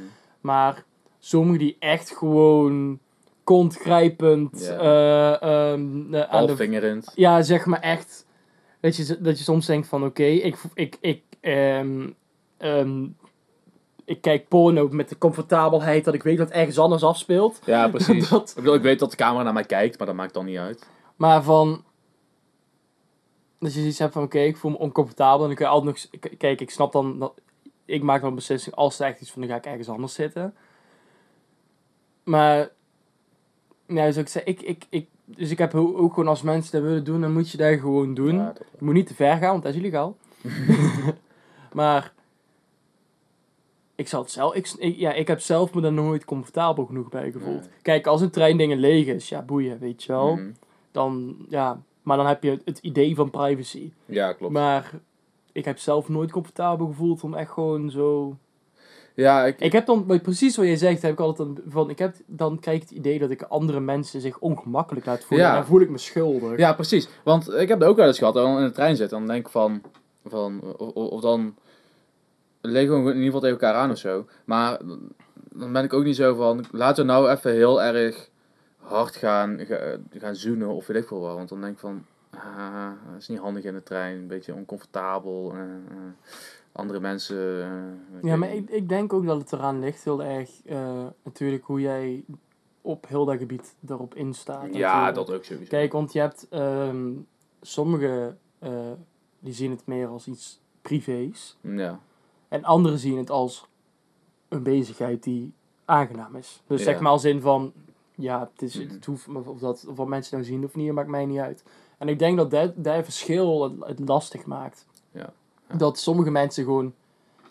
Maar sommigen die echt gewoon eh, ehm, eh, aan de ja, zeg maar echt. Dat je, dat je soms denkt van oké, ik, ik, ik, ehm, ehm, ik kijk porno met de comfortabelheid dat ik weet dat ergens anders afspeelt. Ja, precies. Dat- Ik bedoel, ik weet dat de camera naar mij kijkt, maar dat maakt dan niet uit. Maar van. Dat je zoiets hebt van oké, ik voel me oncomfortabel. En dan kun je altijd nog. Kijk, ik snap dan dat. Ik maak dan een beslissing als er echt iets van dan ga ik ergens anders zitten. Maar. Nou, zoals ik zei, ik, ik, ik, dus ik heb ook gewoon als mensen dat willen doen, dan moet je dat gewoon doen. Ja, dat- Je moet niet te ver gaan, want dat is illegaal. maar ik zal het zelf. Ik, ik- ja, ik heb zelf me daar nooit comfortabel genoeg bij gevoeld. Nee. Kijk, als een trein dingen leeg is, ja, boeien, weet je wel. Mhm. Dan, ja, maar dan heb je het idee van privacy. Ja, klopt. Maar ik heb zelf nooit comfortabel gevoeld om echt gewoon zo. Ja, ik, Ik heb dan, precies wat je zegt, heb ik altijd een- van. Ik heb, dan krijg ik het idee dat ik andere mensen zich ongemakkelijk laat voelen. Ja. En dan voel ik me schuldig. Ja, precies. Want ik heb het ook wel eens gehad, dat ik dan in de trein zit. Dan denk ik van, van of, dan liggen we in ieder geval tegen elkaar aan of zo. Maar dan ben ik ook niet zo van, laten we nou even heel erg hard gaan, ga- gaan zoenen of weet ik veel wat. Want dan denk ik van, ah, dat is niet handig in de trein, een beetje oncomfortabel. eh, eh, andere mensen... eh, Ja, maar ik, ik denk ook dat het eraan ligt heel erg eh, natuurlijk hoe jij op heel dat gebied erop instaat. Ja, dat ook sowieso. Kijk, want je hebt ehm sommigen eh, die zien het meer als iets privés. Ja, En anderen zien het als een bezigheid die aangenaam is. Dus Ja. zeg maar als in van, ja, het, is, Mhm. het hoeft, of, dat, of wat mensen nou zien of niet, maakt mij niet uit. En ik denk dat dat, dat verschil het, het lastig maakt. Ja. Dat sommige mensen gewoon,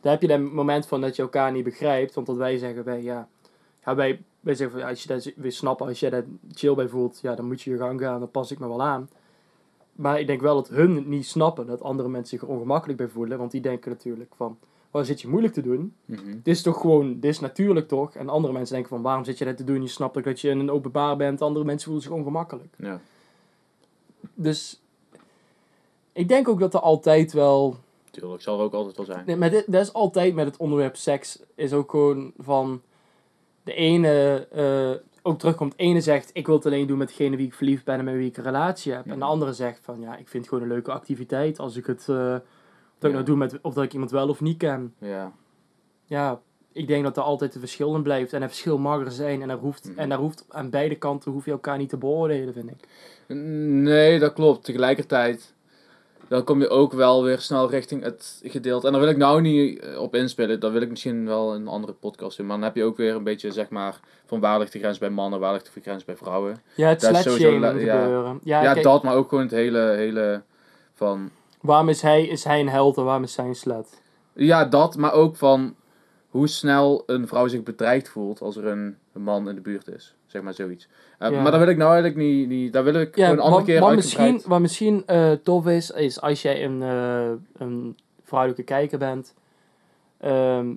daar heb je dat moment van dat je elkaar niet begrijpt. Want dat wij zeggen, wij, ja, ja wij, wij zeggen van, als je dat weer snappen, als je daar chill bij voelt, ja, dan moet je je gang gaan, dan pas ik me wel aan. Maar ik denk wel dat hun het niet snappen, dat andere mensen zich er ongemakkelijk bij voelen. Want die denken natuurlijk van, waar zit je moeilijk te doen? Mhm. Dit is toch gewoon, dit is natuurlijk toch? En andere mensen denken van, waarom zit je dat te doen? Je snapt ook dat je in een openbaar bent. Andere mensen voelen zich ongemakkelijk. ja. Dus ik denk ook dat er altijd wel... Tuurlijk, zal er ook altijd wel zijn. Nee, maar dit, dat is altijd met het onderwerp seks. Is ook gewoon van... De ene eh, ook terugkomt. De ene zegt, ik wil het alleen doen met degene wie ik verliefd ben en met wie ik een relatie heb. En de andere zegt van, ja, ik vind het gewoon een leuke activiteit. Als ik het... dat ik nou doe met, of dat ik iemand wel of niet ken. Ja. ja, ik denk dat er altijd een verschil in blijft. En een verschil mag er zijn. En, er hoeft, Mhm. en daar hoeft, aan beide kanten hoef je elkaar niet te beoordelen, vind ik. Nee, dat klopt. Tegelijkertijd, dan kom je ook wel weer snel richting het gedeelte. En daar wil ik nou niet eh, op inspelen. Dat wil ik misschien wel een andere podcast doen. Maar dan heb je ook weer een beetje, zeg maar, van waar ligt de grens bij mannen, waar ligt de grens bij vrouwen. Ja, het la- ja. gebeuren. Ja, Ja, kijk, dat, maar ook gewoon het hele, hele van... waarom is hij, is hij een held en waarom is zij een slet? Ja, dat, maar ook van hoe snel een vrouw zich bedreigd voelt als er een, een man in de buurt is. Zeg maar zoiets. Eh, Ja. Maar daar wil ik nou eigenlijk niet, niet daar wil ik Ja, een andere wat, keer wat misschien, wat misschien eh, tof is, is als jij een, eh, een vrouwelijke kijker bent, ehm,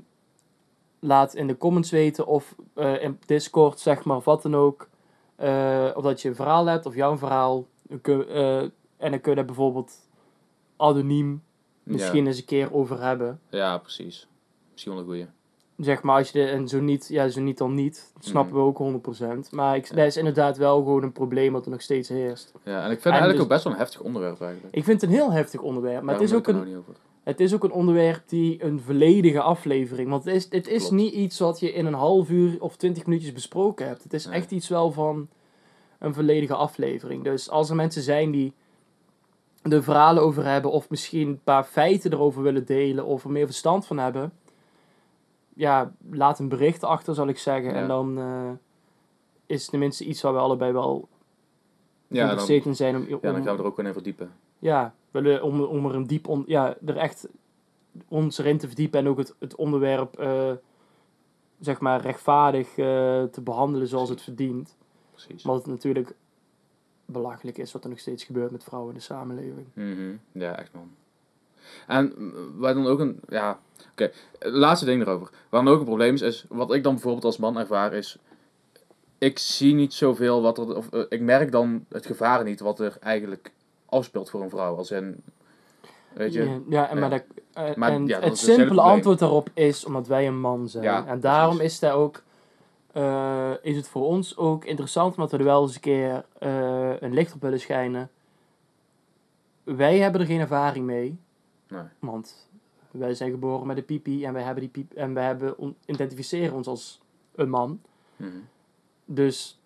laat in de comments weten of in Discord, zeg maar, of wat dan ook, of dat je een verhaal hebt of jouw verhaal. En dan kun je daar bijvoorbeeld anoniem misschien eens een keer over hebben. Ja, ja, precies. Misschien wel een goeie. Zeg maar, als je de, en zo niet, ja, zo niet dan niet. Dat snappen Mhm. we ook 100%. Maar ik, Ja. dat is inderdaad wel gewoon een probleem wat er nog steeds heerst. Ja, en ik vind het En eigenlijk dus- ook best wel een heftig onderwerp eigenlijk. Ik vind het een heel heftig onderwerp. Maar het is, ook een, er nou het is ook een onderwerp die een volledige aflevering... Want het is, het is Klopt. niet iets wat je in een half uur of twintig minuutjes besproken hebt. Het is Nee. echt iets wel van een volledige aflevering. Dus als er mensen zijn die er verhalen over hebben... of misschien een paar feiten erover willen delen... of er meer verstand van hebben... Ja, laat een bericht achter, zal ik zeggen. Ja. En dan eh, is het tenminste iets waar we allebei wel Ja, dan, geïnteresseerd in zijn. Om, om, ja, dan gaan we er ook gewoon in verdiepen. ja, willen om, om er een diep on, ja, er echt ons erin te verdiepen en ook het, het onderwerp eh, zeg maar rechtvaardig eh, te behandelen zoals het verdient. Precies. Want het natuurlijk belachelijk is wat er nog steeds gebeurt met vrouwen in de samenleving. Mhm. Ja, echt man. En waar dan ook een, ja, oké, laatste ding erover. Waar dan ook een probleem is, is, wat ik dan bijvoorbeeld als man ervaar is, ik zie niet zoveel wat er, of eh, ik merk dan het gevaar niet wat er eigenlijk afspeelt voor een vrouw. Als in, weet je, Ja, ja, en, Ja. Maar, dat, eh, Maar en ja, dat het hetzelfde simpele antwoord daarop is omdat wij een man zijn. Ja, en daarom precies. is, dat ook, eh, is het voor ons ook interessant, omdat we er wel eens een keer een licht op willen schijnen. Wij hebben er geen ervaring mee, nee. want wij zijn geboren met een pipi en wij, hebben die piep, en wij hebben on- identificeren ons als een man. Mhm. Dus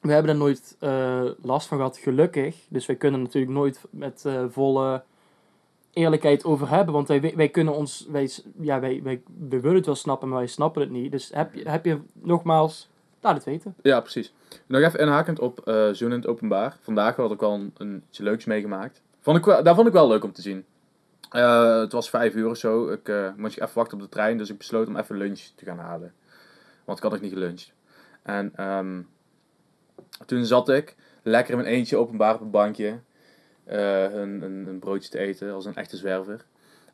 we hebben er nooit eh, last van gehad, gelukkig. Dus wij kunnen natuurlijk nooit met eh, volle eerlijkheid over hebben. Want wij, wij kunnen ons, wij, ja, wij, wij, wij willen het wel snappen, maar wij snappen het niet. Dus heb je, heb je nogmaals, laat het weten. Ja, precies. Nog even inhakend op eh Zoen in het openbaar. Vandaag had ik al een, een iets leuks meegemaakt. Vond ik wel, daar vond ik wel leuk om te zien. Eh, het was vijf uur of zo. Ik eh, moest even wachten op de trein, dus ik besloot om even lunch te gaan halen. Want ik had nog niet geluncht. En ehm, toen zat ik lekker in mijn eentje openbaar op een bankje. eh, een, een, een broodje te eten als een echte zwerver.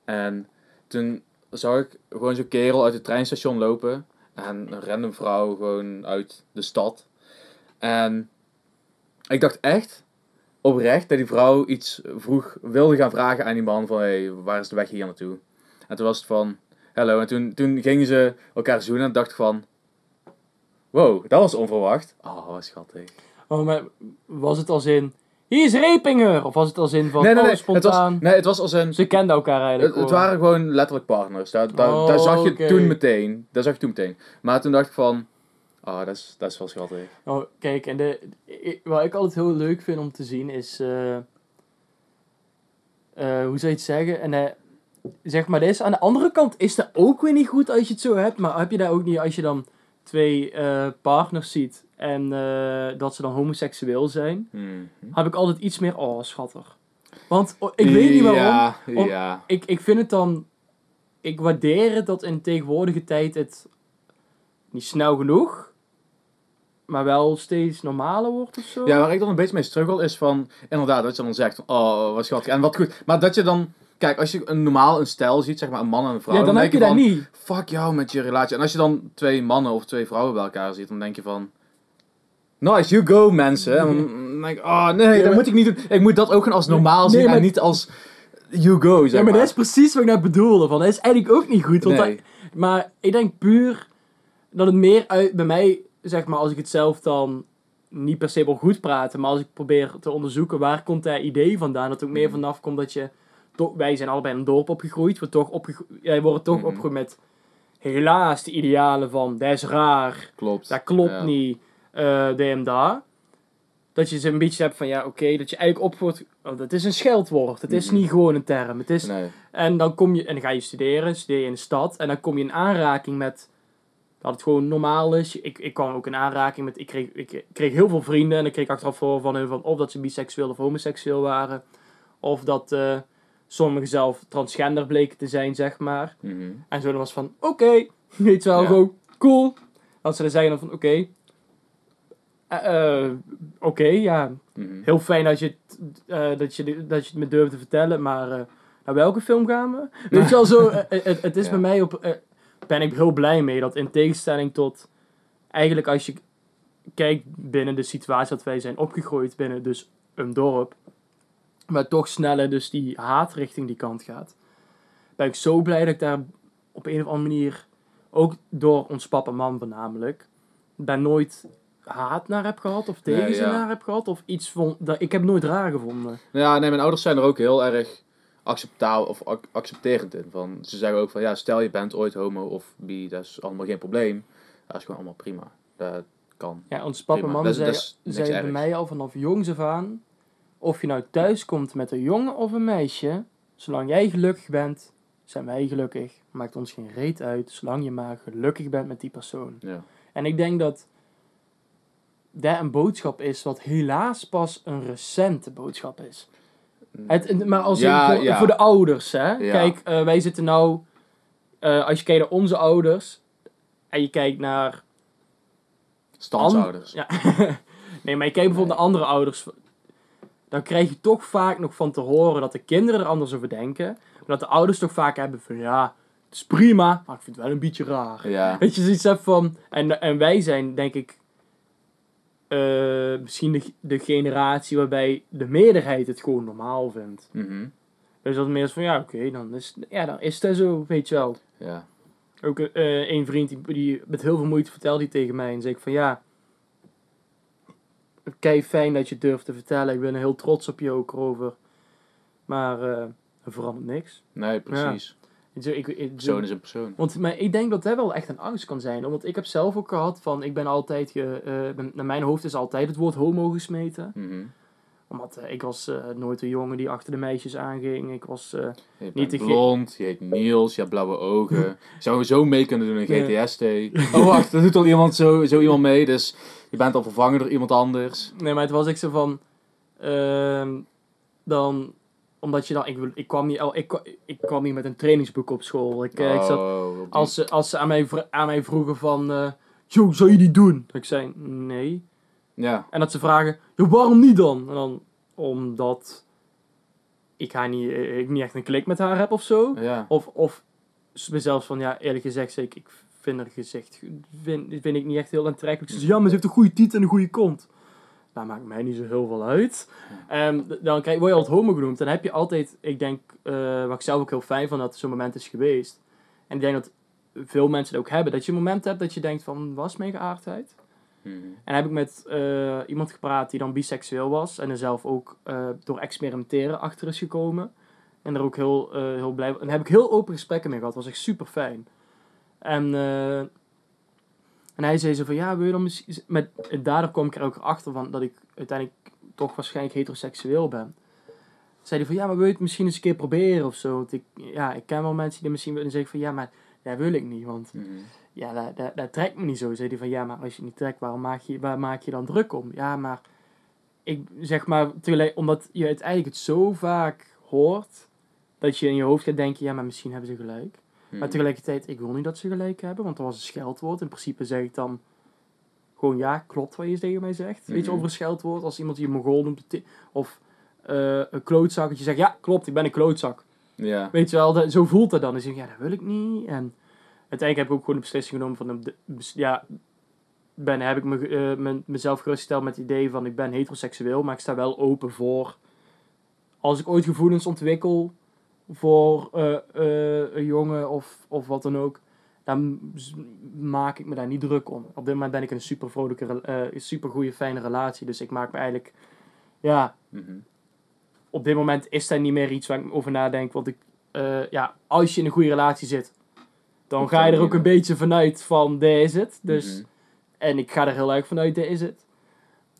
En toen zag ik gewoon zo'n kerel uit het treinstation lopen. En een random vrouw gewoon uit de stad. En ik dacht echt oprecht dat die vrouw iets vroeg wilde gaan vragen aan die man van hey, waar is de weg hier naartoe? En toen was het van hello. En toen, toen gingen ze elkaar zoenen en dacht ik van wow, dat was onverwacht. Oh, wat schattig. Oh, maar was het als in, hier is Repinger? Of was het als in van, nee, nee, oh, nee. Het was, spontaan? nee, het was als een... Ze kenden elkaar eigenlijk Het, waren gewoon letterlijk partners. Daar, daar, Oh, daar zag je toen meteen. Daar zag je toen meteen. Maar toen dacht ik van... Oh, dat is, dat is wel schattig. Oh, kijk, en de, wat ik altijd heel leuk vind om te zien is. eh, eh, hoe zou je het zeggen? En, eh, zeg maar, deze, aan de andere kant is dat ook weer niet goed als je het zo hebt. Maar heb je dat ook niet als je dan twee partners ziet en dat ze dan homoseksueel zijn? Mhm. Heb ik altijd iets meer. Oh, schattig. Want oh, ik weet niet waarom. Ja, Om- ja. Ik, ik vind het dan. Ik waardeer het dat in tegenwoordige tijd het niet snel genoeg, maar wel steeds normaler wordt of zo. Ja, waar ik dan een beetje mee struggle is van... Inderdaad, dat je dan zegt van... Oh, wat schattig. En wat goed. Maar dat je dan... Kijk, als je een normaal een stijl ziet, zeg maar een man en een vrouw... Ja, dan, heb denk je dat niet. Fuck jou met je relatie. En als je dan twee mannen of twee vrouwen bij elkaar ziet, dan denk je van... Nice, you go mensen. En dan denk ik, oh nee, dat maar- moet ik niet doen. Ik moet dat ook gewoon als normaal Nee, zien maar- en niet als you go, zeg Ja, maar dat is precies wat ik net bedoelde. Van, dat is eigenlijk ook niet goed. Want Nee. dat- maar ik denk puur dat het meer uit bij mij, zeg maar, als ik het zelf dan niet per se wil goed praten, maar als ik probeer te onderzoeken waar komt dat idee vandaan, dat het ook meer Mhm. vanaf komt dat je, toch, wij zijn allebei in een dorp opgegroeid, we toch opgegro- jij wordt toch Mhm. opgegroeid met helaas de idealen van, dat is raar, Klopt. dat klopt Ja. niet, eh de en daar. Dat je ze een beetje hebt van, ja, oké, dat je eigenlijk opvoert, oh, dat is een scheldwoord, het is Mhm. niet gewoon een term, het is Nee. en dan kom je, en dan ga je studeren, studeer je in de stad. En dan kom je in aanraking met dat het gewoon normaal is. Ik, ik kwam ook in aanraking met, ik kreeg, ik kreeg heel veel vrienden. En ik kreeg achteraf voor van hun van of dat ze biseksueel of homoseksueel waren. Of dat eh sommigen zelf transgender bleken te zijn, zeg maar. Mhm. En zo dan was van, oké, weet je wel, Ja. gewoon cool. Dat ze dan zeggen dan van, oké. eh, eh, oké, ja, Mhm. heel fijn dat je, het, dat, je, dat je het me durft te vertellen, maar naar welke film gaan we? Weet je wel, zo, het, het is Ja. bij mij op, ben ik heel blij mee dat in tegenstelling tot, eigenlijk als je kijkt binnen de situatie dat wij zijn opgegroeid binnen dus een dorp, maar toch sneller dus die haat richting die kant gaat, ben ik zo blij dat ik daar op een of andere manier, ook door ons papa en mam voornamelijk, ben nooit haat naar heb gehad of Nee, tegenzin ja. naar heb gehad of iets van dat ik heb nooit raar gevonden. Ja, nee, mijn ouders zijn er ook heel erg acceptabel of ac- accepterend in. Van, ze zeggen ook van, ja, stel je bent ooit homo of bi, dat is allemaal geen probleem. Dat is gewoon allemaal prima. Dat kan. Ja, ons papa en Prima. mam Dat is- zei, dat is niks zei bij mij al vanaf jongs af aan, of je nou thuis komt met een jongen of een meisje, zolang jij gelukkig bent, zijn wij gelukkig. Maakt ons geen reet uit, zolang je maar gelukkig bent met die persoon. Ja. En ik denk dat dat een boodschap is wat helaas pas een recente boodschap is. Het, maar als Ja, voor, ja. voor de ouders, hè. Ja. Kijk, eh, wij zitten nou... eh, als je kijkt naar onze ouders... En je kijkt naar... Standsouders. Ja. nee, maar je kijkt bijvoorbeeld naar andere ouders... dan krijg je toch vaak nog van te horen dat de kinderen er anders over denken. Maar dat de ouders toch vaak hebben van ja, het is prima, maar ik vind het wel een beetje raar. Weet je, zoiets hebt van. En, en wij zijn, denk ik, eh, misschien de, de generatie waarbij de meerderheid het gewoon normaal vindt. Mhm. Dus dat is meer van ja, oké, dan, is, ja, dan is het zo, weet je wel. Ja. Ook eh een vriend die, die met heel veel moeite vertelde tegen mij. En zei ik van ja. Kei fijn dat je het durft te vertellen. Ik ben er heel trots op je ook over. Maar eh er verandert niks. Nee, precies. Ik, ik, Persoon is een persoon. want maar ik denk dat dat wel echt een angst kan zijn. Want ik heb zelf ook gehad van, ik ben altijd, ge, eh, naar mijn hoofd is altijd het woord homo gesmeten. Mhm. Omdat eh, ik was eh, nooit een jongen die achter de meisjes aanging. Ik was, Niet te blond, je heet Niels, je hebt blauwe ogen. Zou je zo mee kunnen doen in. GTST? Oh wacht, er doet al iemand zo, zo iemand mee, dus je bent al vervangen door iemand anders. nee, maar het was ik zo van, ehm, dan, omdat je dan, ik, wil- ik, kwam niet, ik, ik kwam niet met een trainingsboek op school. Ik, eh, ik zat, Oh, als, ze, als ze aan mij, aan mij vroegen van, eh zou je die doen? Dat ik zei, nee. Ja, En dat ze vragen, "Ja, waarom niet dan? En dan, omdat ik, haar niet, eh, ik niet echt een klik met haar heb of zo. ja. Of, of zelfs van, ja, eerlijk gezegd, zeg ik, ik vind haar gezicht, vind, vind ik niet echt heel aantrekkelijk. Ze ja, maar ze heeft een goede titel en een goede kont. Dat maakt mij niet zo heel veel uit. Ehm, dan krijg, word je altijd homo genoemd. Dan heb je altijd, ik denk, eh, wat ik zelf ook heel fijn van dat zo'n moment is geweest. En ik denk dat veel mensen het ook hebben. Dat je een moment hebt dat je denkt van, was mijn geaardheid? Mhm. En heb ik met eh, iemand gepraat die dan biseksueel was. En er zelf ook eh, door experimenteren achter is gekomen. En er ook heel, heel blij... En daar heb ik heel open gesprekken mee gehad. Dat was echt super fijn. En, en hij zei zo van... Ja, wil je dan misschien... Met, daardoor kwam ik er ook achter van dat ik uiteindelijk toch waarschijnlijk heteroseksueel ben. Zei hij van... Ja, maar wil je het misschien eens een keer proberen of zo? Want ik, ja, ik ken wel mensen die misschien willen zeggen van... Ja, maar dat wil ik niet. Want Mhm. ja, dat, dat, dat trekt me niet zo. Zei hij van, ja, maar als je het niet trekt, waarom maak je, waar maak je dan druk om? Ja, maar ik zeg maar, tegelijk, omdat je uiteindelijk het zo vaak hoort, dat je in je hoofd gaat denken, ja, maar misschien hebben ze gelijk. Maar Mhm. tegelijkertijd, ik wil niet dat ze gelijk hebben, want dat was een scheldwoord. In principe zeg ik dan gewoon, ja, klopt wat je tegen mij zegt. Weet je, Mhm. over een scheldwoord, als iemand je mongool noemt, of eh, een klootzak, dat je zegt, ja, klopt, ik ben een klootzak. Ja. Weet je wel, dat, zo voelt dat dan. Dan zeg ik, ja, dat wil ik niet. En uiteindelijk heb ik ook gewoon de beslissing genomen van, de, ja, ben, heb ik me, eh, me- mezelf gerustgesteld met het idee van, ik ben heteroseksueel, maar ik sta wel open voor, als ik ooit gevoelens ontwikkel voor eh, eh, een jongen of, of wat dan ook, dan maak ik me daar niet druk om. Op dit moment ben ik in een super vrolijke, eh, super goede, fijne relatie, dus ik maak me eigenlijk, ja, Mhm. op dit moment is dat niet meer iets waar ik over nadenk. Want ik, ja, als je in een goede relatie zit, dan ga je er ook een beetje vanuit van, dit is het. Dus, Mhm. En ik ga er heel erg vanuit, dit is het.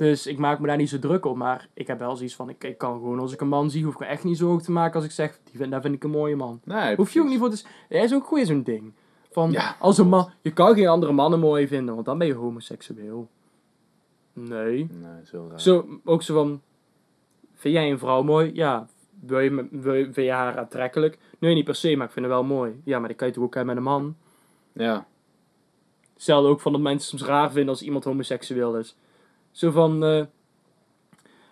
Dus ik maak me daar niet zo druk op. Maar ik heb wel zoiets van, ik, ik kan gewoon als ik een man zie, hoef ik me echt niet zorgen te maken als ik zeg, die vind, daar vind ik een mooie man. Nee, Hoef je ook niet voor te... Hij is ook gewoon zo'n ding. Van, Ja. als een man... Je kan geen andere mannen mooi vinden, want dan ben je homoseksueel. Nee. Nee, heel raar. Zo, ook zo van, vind jij een vrouw mooi? Ja. Wil je, wil je, vind je haar aantrekkelijk? Nee, niet per se, maar ik vind haar wel mooi. Ja, maar dat kan je toch ook hebben met een man? Ja. Hetzelfde ook van dat mensen soms raar vinden als iemand homoseksueel is. Zo van, eh,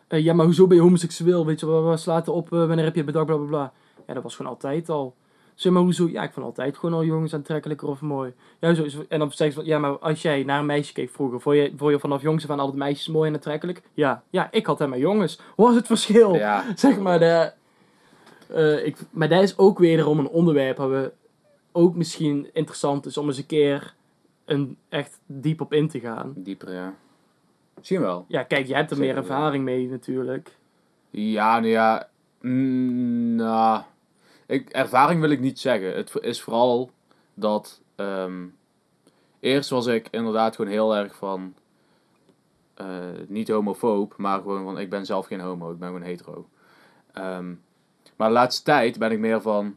eh, ja, maar hoezo ben je homoseksueel? Weet je, waar slaat op? eh, wanneer heb je bedacht? Bla, bla, bla. Ja, dat was gewoon altijd al. Zeg maar, hoezo? Ja, ik vond altijd gewoon al jongens aantrekkelijker of mooi. Ja, zo, en dan zeg je van, ja, maar als jij naar een meisje keek vroeger, vond je, vond je vanaf jongs af aan altijd meisjes mooi en aantrekkelijk? Ja, ja, ik had hem jongens. Wat was het verschil? Ja. Zeg maar, de, ik, maar dat is ook wederom een onderwerp waar we ook misschien interessant is om eens een keer een, echt diep op in te gaan. Dieper, ja. Misschien wel. Ja, kijk, jij hebt er meer wel. ervaring mee natuurlijk. Ja, nou ja. mm, nou, ik, ervaring wil ik niet zeggen. Het is vooral dat. ehm, eerst was ik inderdaad gewoon heel erg van. eh, niet homofoob, maar gewoon van. Ik ben zelf geen homo, ik ben gewoon hetero. Ehm, maar de laatste tijd ben ik meer van.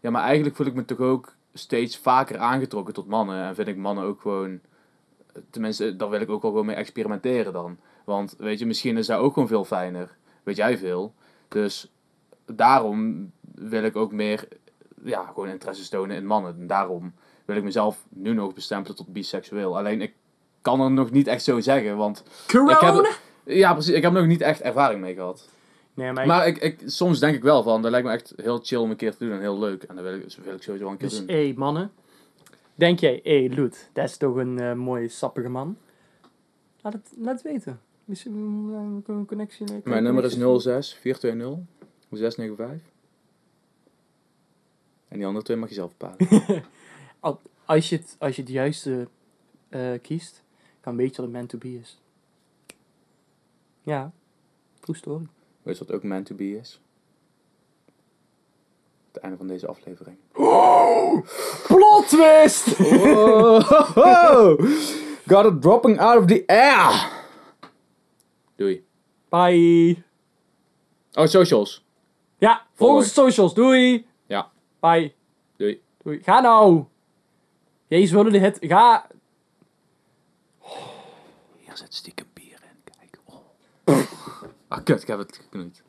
Ja, maar eigenlijk voel ik me toch ook steeds vaker aangetrokken tot mannen. En vind ik mannen ook gewoon. Tenminste, daar wil ik ook wel gewoon mee experimenteren dan. Want weet je, misschien is dat ook gewoon veel fijner. Weet jij veel. Dus daarom wil ik ook meer, ja, gewoon interesse tonen in mannen. En daarom wil ik mezelf nu nog bestempelen tot biseksueel. Alleen ik kan er nog niet echt zo zeggen, want Corona! ik heb, ja, precies, ik heb er nog niet echt ervaring mee gehad. Nee, maar, Maar ik, ik, soms denk ik wel van, dat lijkt me echt heel chill om een keer te doen en heel leuk. En dat wil ik, dat wil ik sowieso wel een keer Dus, doen. mannen. Denk jij, hé, Loet, dat is toch een eh, mooie, sappige man? Laat het, laat het weten. Misschien uh, een connectie. Mijn nummer is connectie- 06 420 695. En die andere twee mag je zelf bepalen. Als je het, als je het juiste eh, kiest, kan weet je wat een man to be is. Ja, true story. Weet je wat ook meant to be is? Het einde van deze aflevering. Plot twist! Got it dropping out of the air. Doei. Bye. Oh, socials. Ja, volg onze socials. Doei. Ja, Bye. doei. Doei. Ga nou. Jezus wilde de hit. Ga. Hier zit stiekem bier in, kijk. Oh. Ah, kut, ik heb het geknoeid.